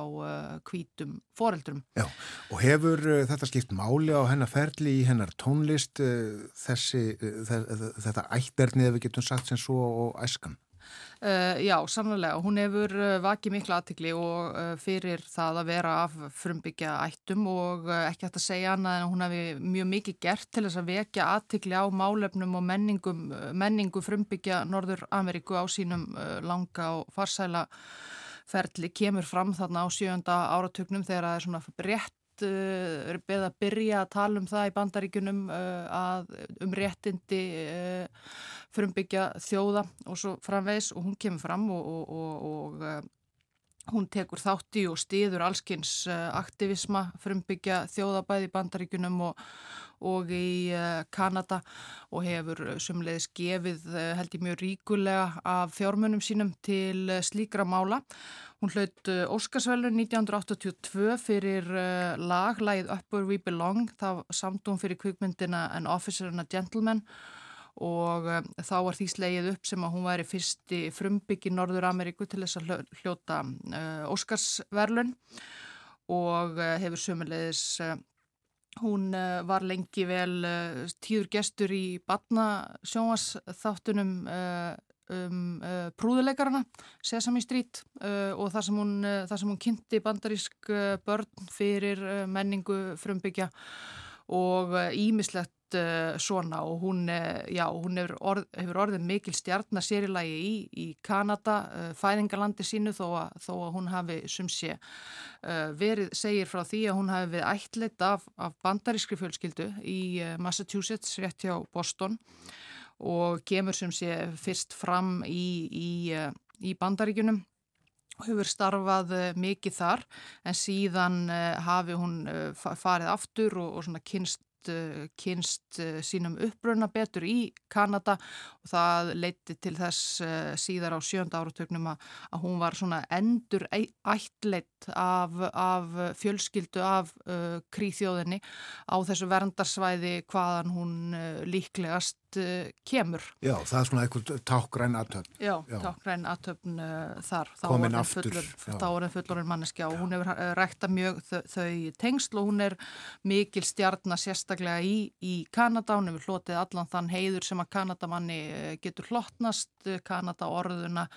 kvítum foreldrum. Já, og hefur þetta skipt máli á hennar ferli í hennar tónlist þessi, þetta ætterni ef við getum sagt sem svo og æskan? Uh, já, sannlega. Hún hefur uh, vakið miklu aðtikli og uh, fyrir það að vera af frumbyggja ættum og ekki hægt að segja annað en hún hefði mjög mikið gert til þess að vekja aðtikli á málefnum og menningum, menningu frumbyggja Norður Ameríku á sínum langa og farsæla ferli kemur fram þarna á sjönda áratugnum þegar það er svona rétt er beð að byrja að tala um það í bandaríkunum að um réttindi frumbyggja þjóða og svo framvegs og hún kemur fram og, og, og, Hún tekur þátti og stiður allskins aktivisma frumbyggja þjóðabæði bandaríkunum og, og í Kanada og hefur sumleiðis gefið held ég mjög ríkulega af fjármunum sínum til slíkra mála. Hún hlaut Óskarsvælun 1982 fyrir lag, lagið Up Where We Belong, þá samt hún fyrir kvikmyndina An Officer and a Gentleman og þá var því slegið upp sem að hún væri fyrsti frumbygg í Norður Ameríku til þess að hljóta Óskarsverlun og hefur sömulegis uh, hún var lengi vel tíður gestur í batna sjónasþáttunum um prúðuleikarana Sesame Street og þar sem hún, þar sem hún kynnti bandarísk börn fyrir menningu frumbyggja og ímislegt uh, svona og hún, uh, já, hún hefur, orð, hefur orðið mikil stjarnaserilagi í, í Kanada, uh, fæðingalandi sínu þó að, þó að hún hafi sumsi verið, segir frá því að hún hafi við ætlit af, af bandarískri fjölskyldu í Massachusetts rétt hjá Boston og kemur sem sé fyrst fram í, í, í bandaríkunum hefur starfað mikið þar en síðan hafi hún farið aftur og, og kynst uh, kynst uh, sínum uppbrunna betur í Kanada og það leiti til þess uh, síðar á sjönda áratögnum að, að hún var svona endur ættleitt af, af fjölskyldu af uh, kríþjóðinni á þessu verndarsvæði hvaðan hún uh, líklegast uh, kemur. Já, það er svona eitthvað tákgræn aðtöfn. Já, Já. tákgræn aðtöfn þar. Komin aftur. Þá er það fullorinn manneskja og hún hefur rækta mjög þau, tengsl og hún er mikil stjarnar sérstaklega í, í Kanada. Hún hefur hlotið allan þann heiður sem að Kanadamanni getur hlottnast, Kanada orðuna,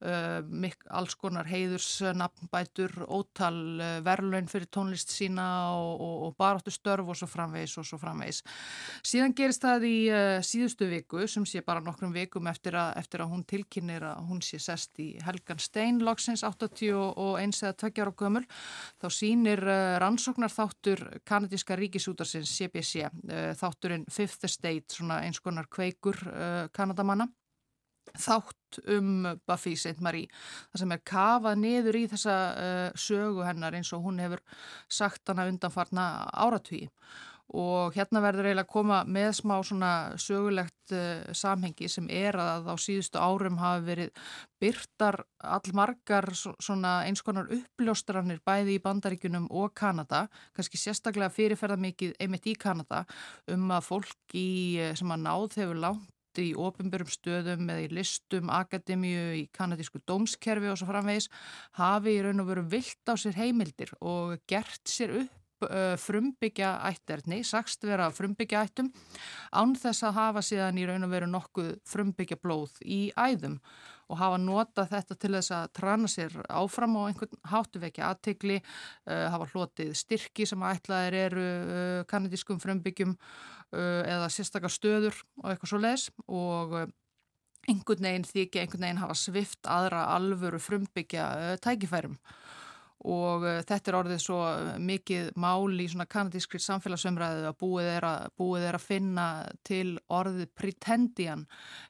alls konar heiðursnafnbætur ótal eh, verðlaun fyrir tónlist sína og, og, og baráttu störf og svo framvegs og svo framvegs. Síðan gerist það í síðustu viku sem sé bara nokkrum vikum eftir að, eftir að hún tilkynir að hún sé sest í Helgan Stein loksins 81 eða 2 ára gömul. Þá sínir uh, rannsóknar þáttur kanadíska ríkisútarsins CBC uh, þátturinn Fifth Estate, svona eins konar kveikur kanadamanna þátt um Buffy St. Marie það sem er kafað niður í þessa uh, sögu hennar eins og hún hefur sagt hana undanfarna áratví og hérna verður eiginlega að koma með smá svona sögulegt uh, samhengi sem er að á síðustu árum hafi verið byrtar allmargar svona eins konar uppljóstranir bæði í bandaríkunum og Kanada, kannski sérstaklega fyrirferða mikið einmitt í Kanada um að fólk í, uh, sem að náð hefur lánt í ofinbörum stöðum eða í listum, akademíu, í kanadísku dómskerfi og svo framvegis hafi í raun og veru vilt á sér heimildir og gert sér upp frumbyggja ætterni, sagst vera frumbyggja ættum án þess að hafa síðan í raun og veru nokkuð frumbyggja blóð í æðum og hafa nota þetta til þess að trana sér áfram á einhvern háttuvekja aðtegli, uh, hafa hlotið styrki sem ætlaðir eru uh, kanadískum frumbyggjum Uh, eða sérstakar stöður og eitthvað svo les og einhvern veginn þykja einhvern veginn hafa svift aðra alvöru frumbyggja tækifærum og þetta er orðið svo mikið mál í svona kanadískri samfélagsumræðu að búið er að, búið er að finna til orðið pretendian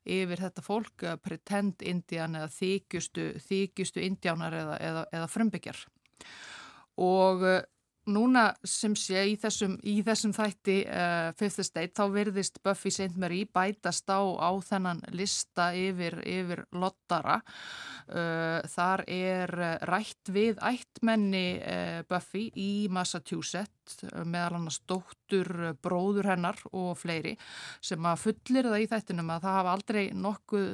yfir þetta fólk, pretend indian eða þykjustu, þykjustu indjánar eða, eða, eða frumbyggjar. Og núna sem sé í þessum, í þessum þætti uh, Fifth Estate þá verðist Buffy St. Marie bætast á, á þennan lista yfir, yfir lottara uh, þar er rætt við ættmenni uh, Buffy í Massachusetts meðal hann stóttur bróður hennar og fleiri sem að fullir það í þættinum að það hafa aldrei nokkuð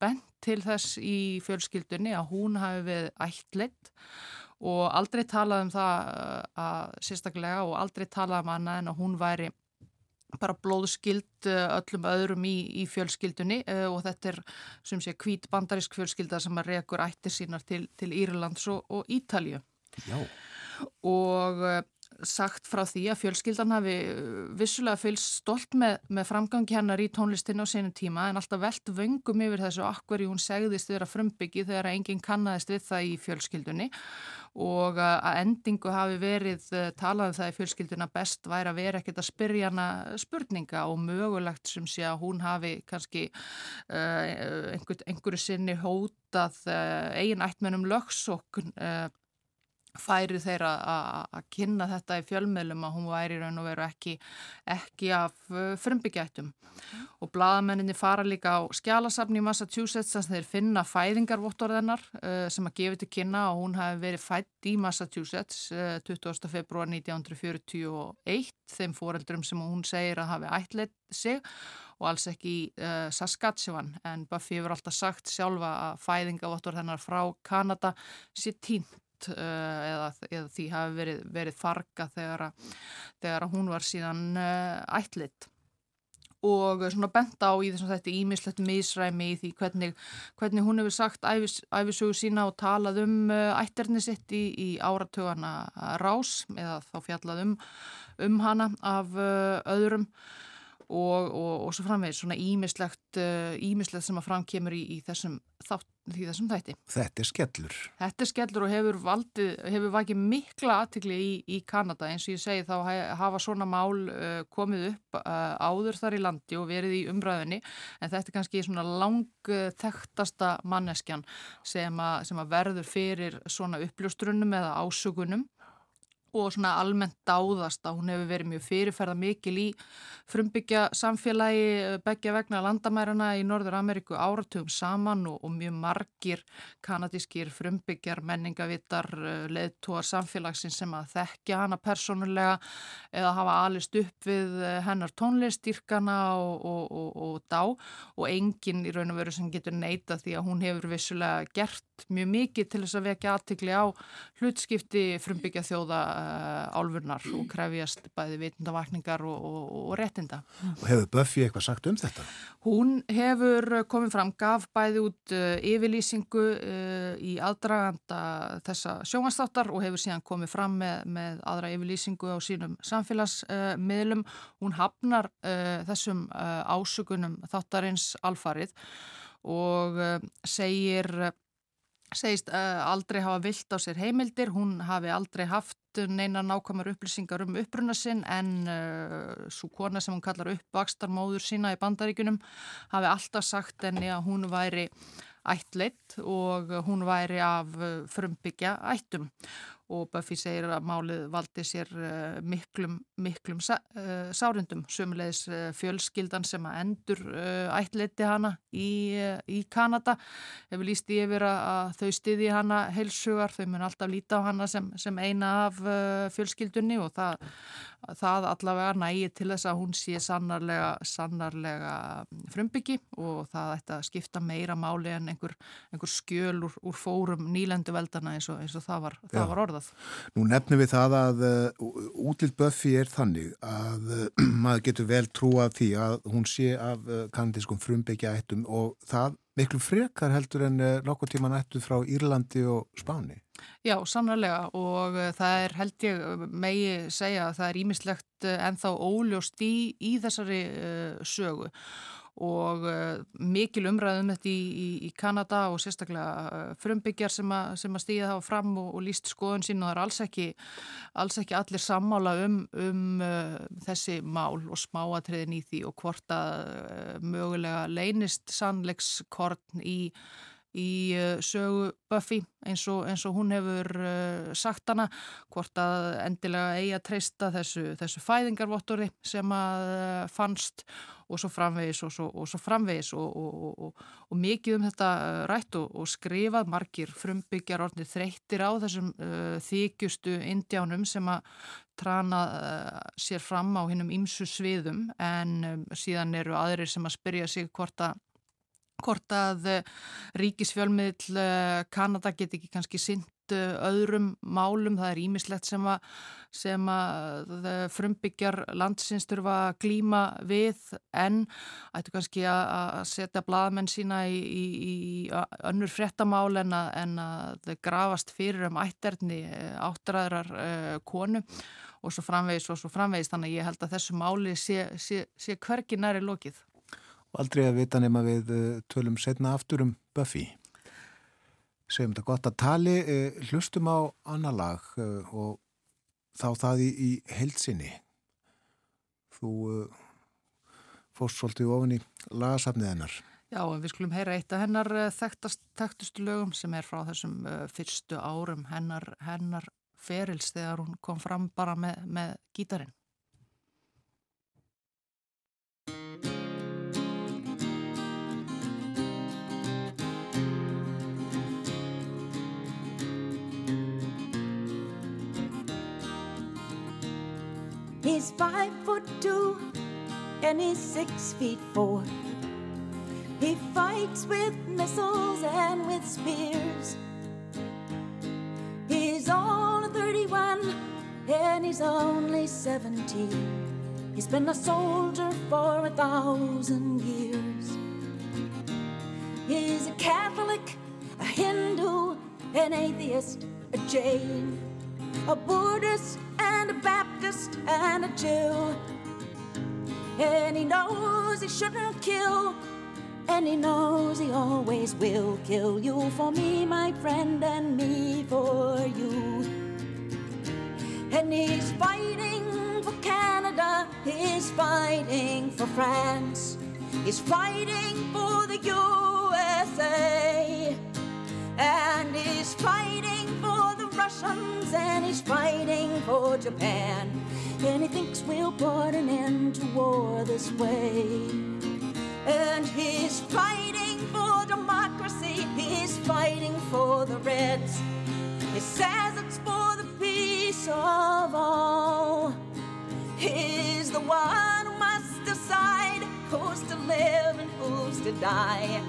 bent til þess í fjölskyldunni að hún hafi við ættleitt og aldrei talað um það uh, að, sérstaklega og aldrei talað um annað en að hún væri bara blóðskild uh, öllum öðrum í, í fjölskyldunni uh, og þetta er sem sé hvít bandarísk fjölskylda sem að rekur ættir sínar til, til Írlands og, og Ítalju Já. og sagt frá því að fjölskyldan hafi vissulega fylgst stolt með, með framgangi hennar í tónlistin á sínum tíma en alltaf veld vöngum yfir þessu akkverju hún segðist vera frumbyggi þegar enginn kannadist við það í fjölskyldunni og að endingu hafi verið talað um það í fjölskylduna best væri að vera ekkert að spyrja hana spurninga og mögulegt sem sé að hún hafi kannski uh, einhver, einhverju sinni hótað uh, eigin ættmennum lögsokn uh, færi þeirra að kynna þetta í fjölmiðlum að hún væri raun og veru ekki, ekki af uh, frumbyggjættum. Og bladamenninni fara líka á skjálasafni í Massachusetts að þeir finna fæðingarvottorðennar uh, sem að gefa til kynna og hún hafi verið fætt í Massachusetts 20. Uh, februar 1941 þeim foreldrum sem hún segir að hafi ætlit sig og alls ekki í uh, Saskatchewan. En Buffy hefur alltaf sagt sjálfa að fæðingavottor hennar frá Kanada sé tínt út uh, eða, eða því hafi verið, verið farga þegar, þegar hún var síðan uh, ætlitt og svona benda á í þessum þetta ímislegt misræmi í því hvernig, hvernig hún hefur sagt æfis, æfisögu sína og talað um ætterni sitt í, í áratögana rás eða þá fjallað um, um hana af öðrum. Og, og, og svo framvegis svona ímislegt ímislegt sem að framkemur í, í þessum þátt því þessum þætti. Þetta er skellur. Þetta er skellur og hefur valdið, hefur vakið mikla aðtikli í, í Kanada eins og ég segi þá hafa svona mál uh, komið upp uh, áður þar í landi og verið í umræðinni en þetta er kannski svona lang þekktasta manneskjan sem, a, sem að verður fyrir svona uppljóstrunum eða ásökunum og svona almennt dáðast að hún hefur verið mjög fyrirferða mikil í frumbyggja samfélagi eh, begja vegna landamærarna í Norður Ameríku áratugum saman og, og mjög margir kanadískir frumbyggjar, menningavitar, eh, leðtúar samfélagsins sem að þekkja hana persónulega eða hafa alist upp við eh, hennar tónlistýrkana og, og, og dá. Og enginn í raun og veru sem getur neita því að hún hefur vissulega gert mjög mikið til þess að vekja aðtikli á hlutskipti frumbyggja þjóða uh, álfurnar og krefjast bæði vitundavakningar og, og, og réttinda. Og hefur Buffy eitthvað sagt um þetta? Hún hefur komið fram, gaf bæði út uh, yfirlýsingu uh, í aðdraganda þessa sjómanstáttar og hefur síðan komið fram með, með aðra yfirlýsingu á sínum samfélagsmiðlum. Hún hafnar þessum ásökunum þáttarins alfarið og segir segist uh, aldrei hafa vilt á sér heimildir, hún hafi aldrei haft neina nákvæmur upplýsingar um uppruna sinn en uh, svo kona sem hún kallar uppvakstarmóður sína í bandaríkunum hafi alltaf sagt enni að hún væri ættleitt og hún væri af uh, frumbyggja ættum og Buffy segir að málið valdi sér uh, miklum, miklum sa, uh, sárundum, sömulegis uh, fjölskyldan sem að endur ættleiti hana í, í Kanada hefur líst í yfir að þau stiði hana heilsugar, þau mun alltaf líta á hana sem, sem eina af fjölskyldunni og það, það allavega nægi til þess að hún sé sannarlega, sannarlega frumbyggi og það ætti að skipta meira máli en einhver, einhver skjöl úr, úr fórum nýlendu veldana eins og, eins og það var, það var orða orðað. Nú nefnum við það að uh, útild Buffy er þannig að uh, maður getur vel trúa því að hún sé af uh, kanadískum frumbyggja ættum og það miklu frekar heldur en nokkur tíman ættu frá Írlandi og Spáni. Já, sannarlega og það er held ég megi segja að það er ímislegt ennþá óljóst í, í þessari sögu og uh, mikil umræðum þetta í, í, í Kanada og sérstaklega uh, frumbyggjar sem, a, sem að stíða þá fram og, og líst skoðun sín og það er alls ekki, alls ekki allir sammála um, um uh, þessi mál og smáatriðin í því og hvort að mögulega leynist sannleikskorn í í uh, sögu Buffy eins og, eins og hún hefur uh, sagt hana hvort að endilega eigi að treysta þessu, þessu fæðingarvottori sem að uh, fannst og svo framvegis og svo, og svo framvegis og, og, og mikið um þetta rætt og skrifað margir frumbyggjar orðnir þreyttir á þessum þykjustu indjánum sem að trana sér fram á hinnum ímsu sviðum. En um, síðan eru aðrir sem að spyrja sig hvort að hvort að eh, ríkisfjölmiðl eh, Kanada get ekki kannski eh, öðrum málum, það er ímislegt sem að, sem að frumbyggjar landsins þurfa að glíma við. En ættu kannski að setja bladamenn sína í, í, í önnur frettamál en að, en að grafast fyrir um ætterni áttræðrar uh, konu og svo framvegis og svo framvegis. Þannig að ég held að þessu máli sé, sé, sé hvergi næri lokið. Og aldrei að vita nema við eh, tölum setna aftur um Buffy. Segjum þetta gott að tali, eh, hlustum á annar lag eh, og þá það í, í heilsinni. Þú eh, fórst svolítið ofin í lagasafnið hennar. Já, við skulum heyra eitt af hennar þekktast, þekktustu lögum sem er frá þessum fyrstu árum hennar, hennar ferils þegar hún kom fram bara með, með gítarin. He's five foot two and he's six feet four. He fights with missiles and with spears. He's all 31 and he's only 17. He's been a soldier for a thousand years. He's a Catholic, a Hindu, an atheist, a Jain, a Buddhist, and a Baptist, and a Jew. And he knows he shouldn't kill, and he knows he always will kill you for me, my friend, and me for you. And he's fighting for Canada, he's fighting for France, he's fighting for the USA, and he's fighting for the Russians, and he's fighting for Japan. And he thinks we'll put an end to war this way. And he's fighting for democracy, he's fighting for the Reds. He says it's for the peace of all. He's the one who must decide who's to live and who's to die.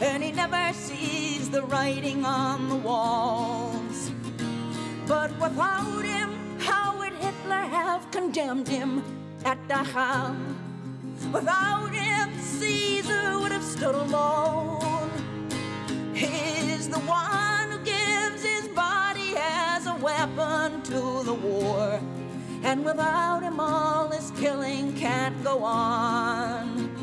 And he never sees the writing on the walls. But without him, how would Hitler have condemned him at Dachau? Without him, Caesar would have stood alone. He's the one who gives his body as a weapon to the war. And without him, all this killing can't go on.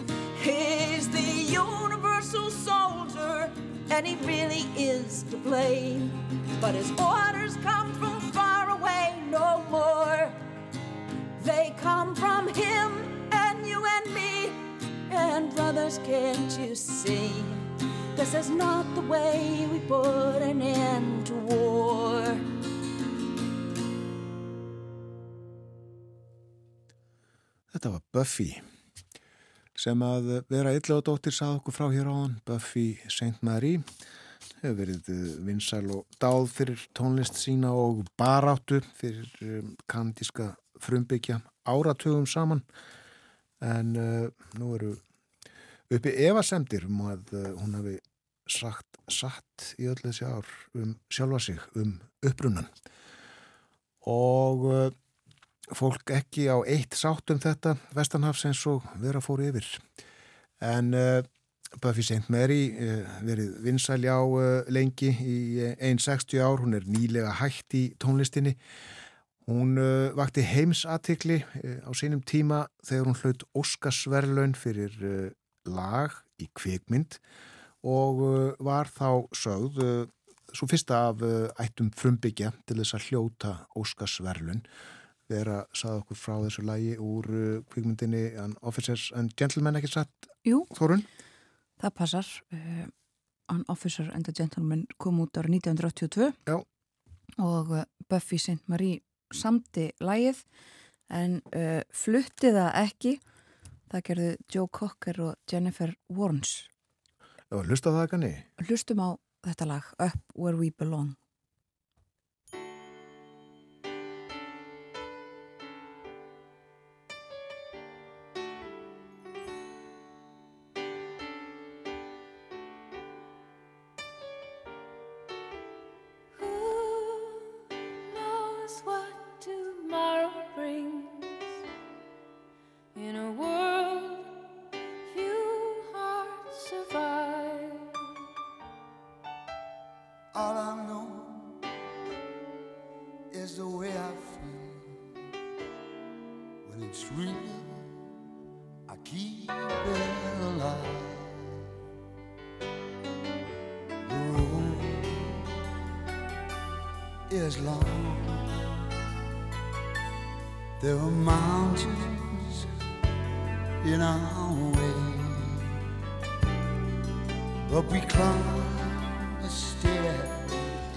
He's the universal soldier, and he really is to blame. But his orders come from far away no more. They come from him and you and me. And brothers, can't you see? This is not the way we put an end to war. Þetta var Buffy sem að vera illa og dóttir sað okkur frá hér á hann Buffy St. Mary hefur verið vinsæl og dáð fyrir tónlist sína og baráttu fyrir um, kanadíska frumbyggja áratugum saman. En uh, nú eru uppi evasemdir um að uh, hún hafi sagt satt í öll þessi ár um sjálfa sig, um uppbrunnan og uh, fólk ekki á eitt sátt um þetta Vestanhafs eins og vera fóru yfir. En uh, Buffy St. Mary uh, verið vinsæli á uh, lengi í 1.60 ár, hún er nýlega hægt í tónlistinni hún vakti heimsatikli á sínum tíma þegar hún hlaut Óskarsverlaun fyrir lag í kvikmynd og var þá sögð svo fyrsta af ættum frumbyggja til þess að hljóta Óskarsverlaun vera sað okkur frá þessu lægi úr kvikmyndinni An Officers and Gentlemen ekki satt, Jú, Þórun? Það passar uh, An Officer and a Gentleman kom út ára 1982 Já. og uh, Buffy St. Marie samti lægið en uh, flutti það ekki það gerðu Joe Cocker og Jennifer Warnes Já, hlusta það ekki? Hlustum á þetta lag Up Where We Belong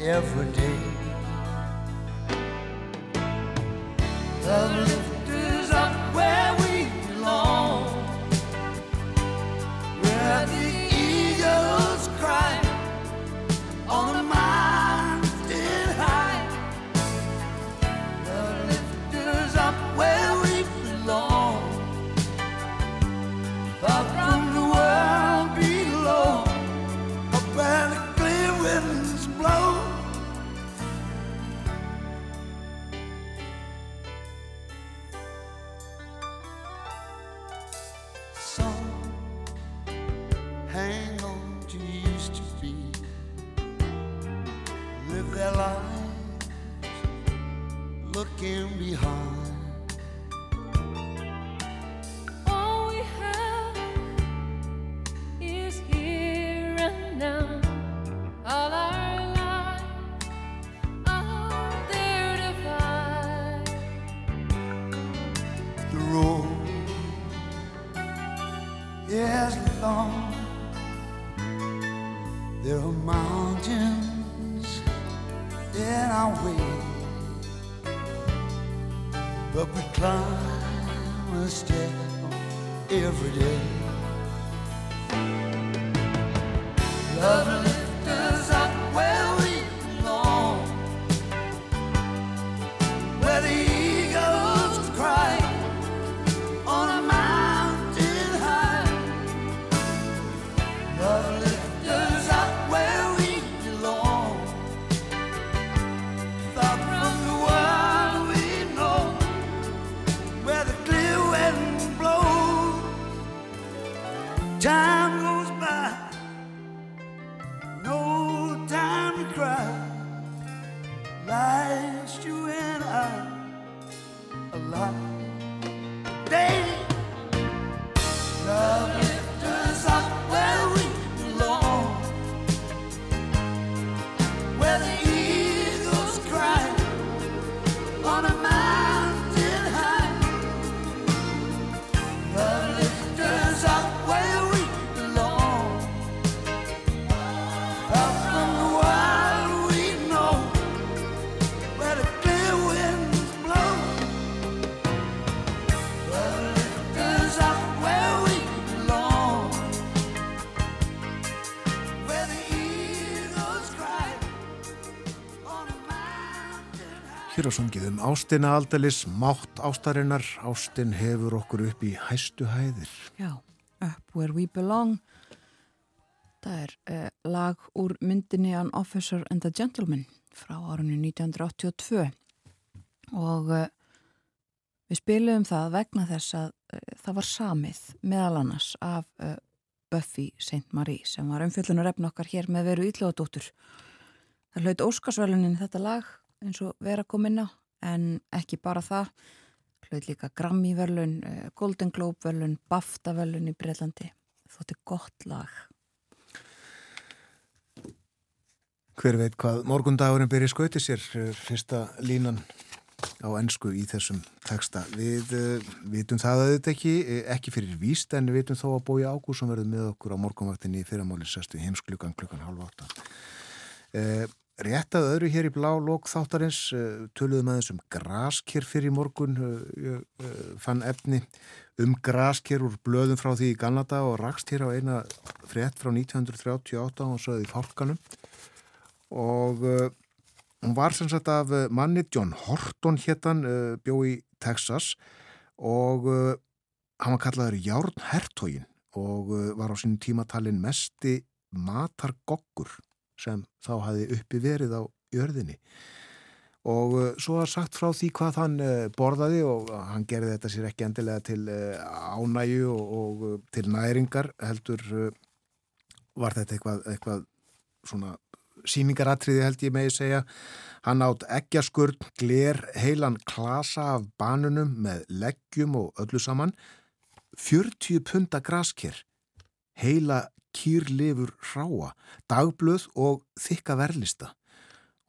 every day. Á sungið um ástina aldalis, mátt ástarinnar, ástin hefur okkur upp í hæstu hæðir. Já, Up Where We Belong það er uh, lag úr myndinni An Officer and a Gentleman frá árunni 1982 og uh, við spilum það vegna þess að uh, það var samið meðal annars af uh, Buffy St. Marie sem var umfjöllunar efn okkar hér með veru ítlóðadóttur það hlaut Óskarsvölunin þetta lag eins og vera komin á en ekki bara það hlaut líka Grammy-verlun, uh, Golden Globe-verlun, BAFTA-verlun í Breitlandi. Þótti gott lag. Hver veit hvað morgundagurinn byrja skauti sér er fyrsta línan á ennsku í þessum texta. Við uh, vitum það að þetta ekki, eh, ekki fyrir víst en við vitum þó að Bói Ágússon verður með okkur á morgunvaktinni í fyrramáli sestu heimsklugan klukkan halv átta. Uh, rétt að öðru hér í blá lók þáttarins uh, töluðum aðeins um graskir fyrir morgun ég fann efni um grasker úr blöðum frá því í Ganada og rakst hér á eina frétt frá 1938 og svo í fálkanum. Og hún var sem sagt af manni John Horton héttan bjó í Texas og hann var kallaður Járn Hertógin og var á sínum tímatalin mesti matargoggur sem þá hafi uppi verið á jörðinni. Og uh, svo var sagt frá því hvað hann uh, borðaði og hann gerði þetta sér ekki endilega til uh, ánæju og, og til næringar heldur var þetta eitthvað, eitthvað svona símingaratriði held ég megi segja. Hann átt eggjaskurn, gler heilan klasa af banunum með leggjum og öllu saman. 40 punta grasker heila kýrlifur hráa dagblöð og þykka verlista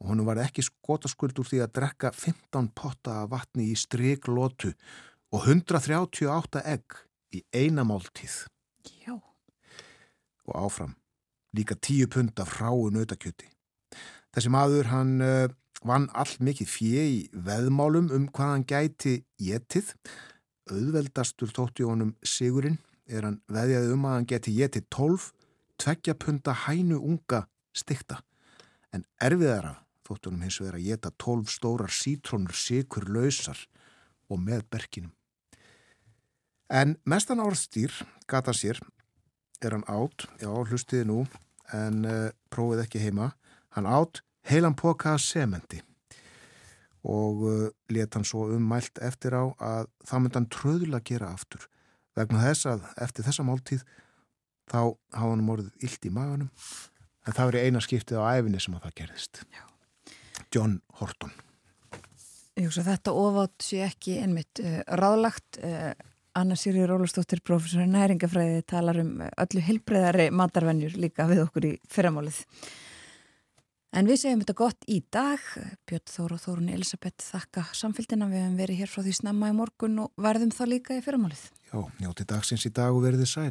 og honum var ekki skotaskuld úr því að drekka 15 potta af vatni í stryklótu og 138 egg í eina máltíð. Já. Og áfram, líka 10 pund af hráu nautakjöti. Þessi maður, hann uh, vann all mikið fjö í veðmálum um hvað hann gæti getið. Auðveldastur þótti honum Sigurinn er hann veðjaði um að hann geti getið 12 tveggja punda hænu unga stikta. En erfiðara þótti honum hins vegar að geta 12 stórar sítrónur sikur lausar og með berkinum. En mestan orðstýr gata sér er hann átt, já hlustiði nú, en uh, prófið ekki heima, hann átt heilan póka af sementi og uh, let hann svo ummælt eftir á að það myndi hann tröðla gera aftur vegna þess að eftir þessa máltíð þá hafa hann morðið illt í maganum. En það veri eina skiptið á æfinni sem að það gerðist. Já. John Horton. Hugsa að þetta ofátt sé ekki einmitt uh, ráðlagt. Uh, Anna Sýri Rólastóttir, professor í næringafræði talar um öllu hilbreyðari matarvenjur líka við okkur í fyrramálið. En við segjum þetta gott í dag. Björn Þóru og Þórun Elisabeth þakka samfélgina, við hefum verið hér frá því snemma í morgun og verðum þá líka í fyrramálið. Já, njóti dagsins í dag og verðið sæl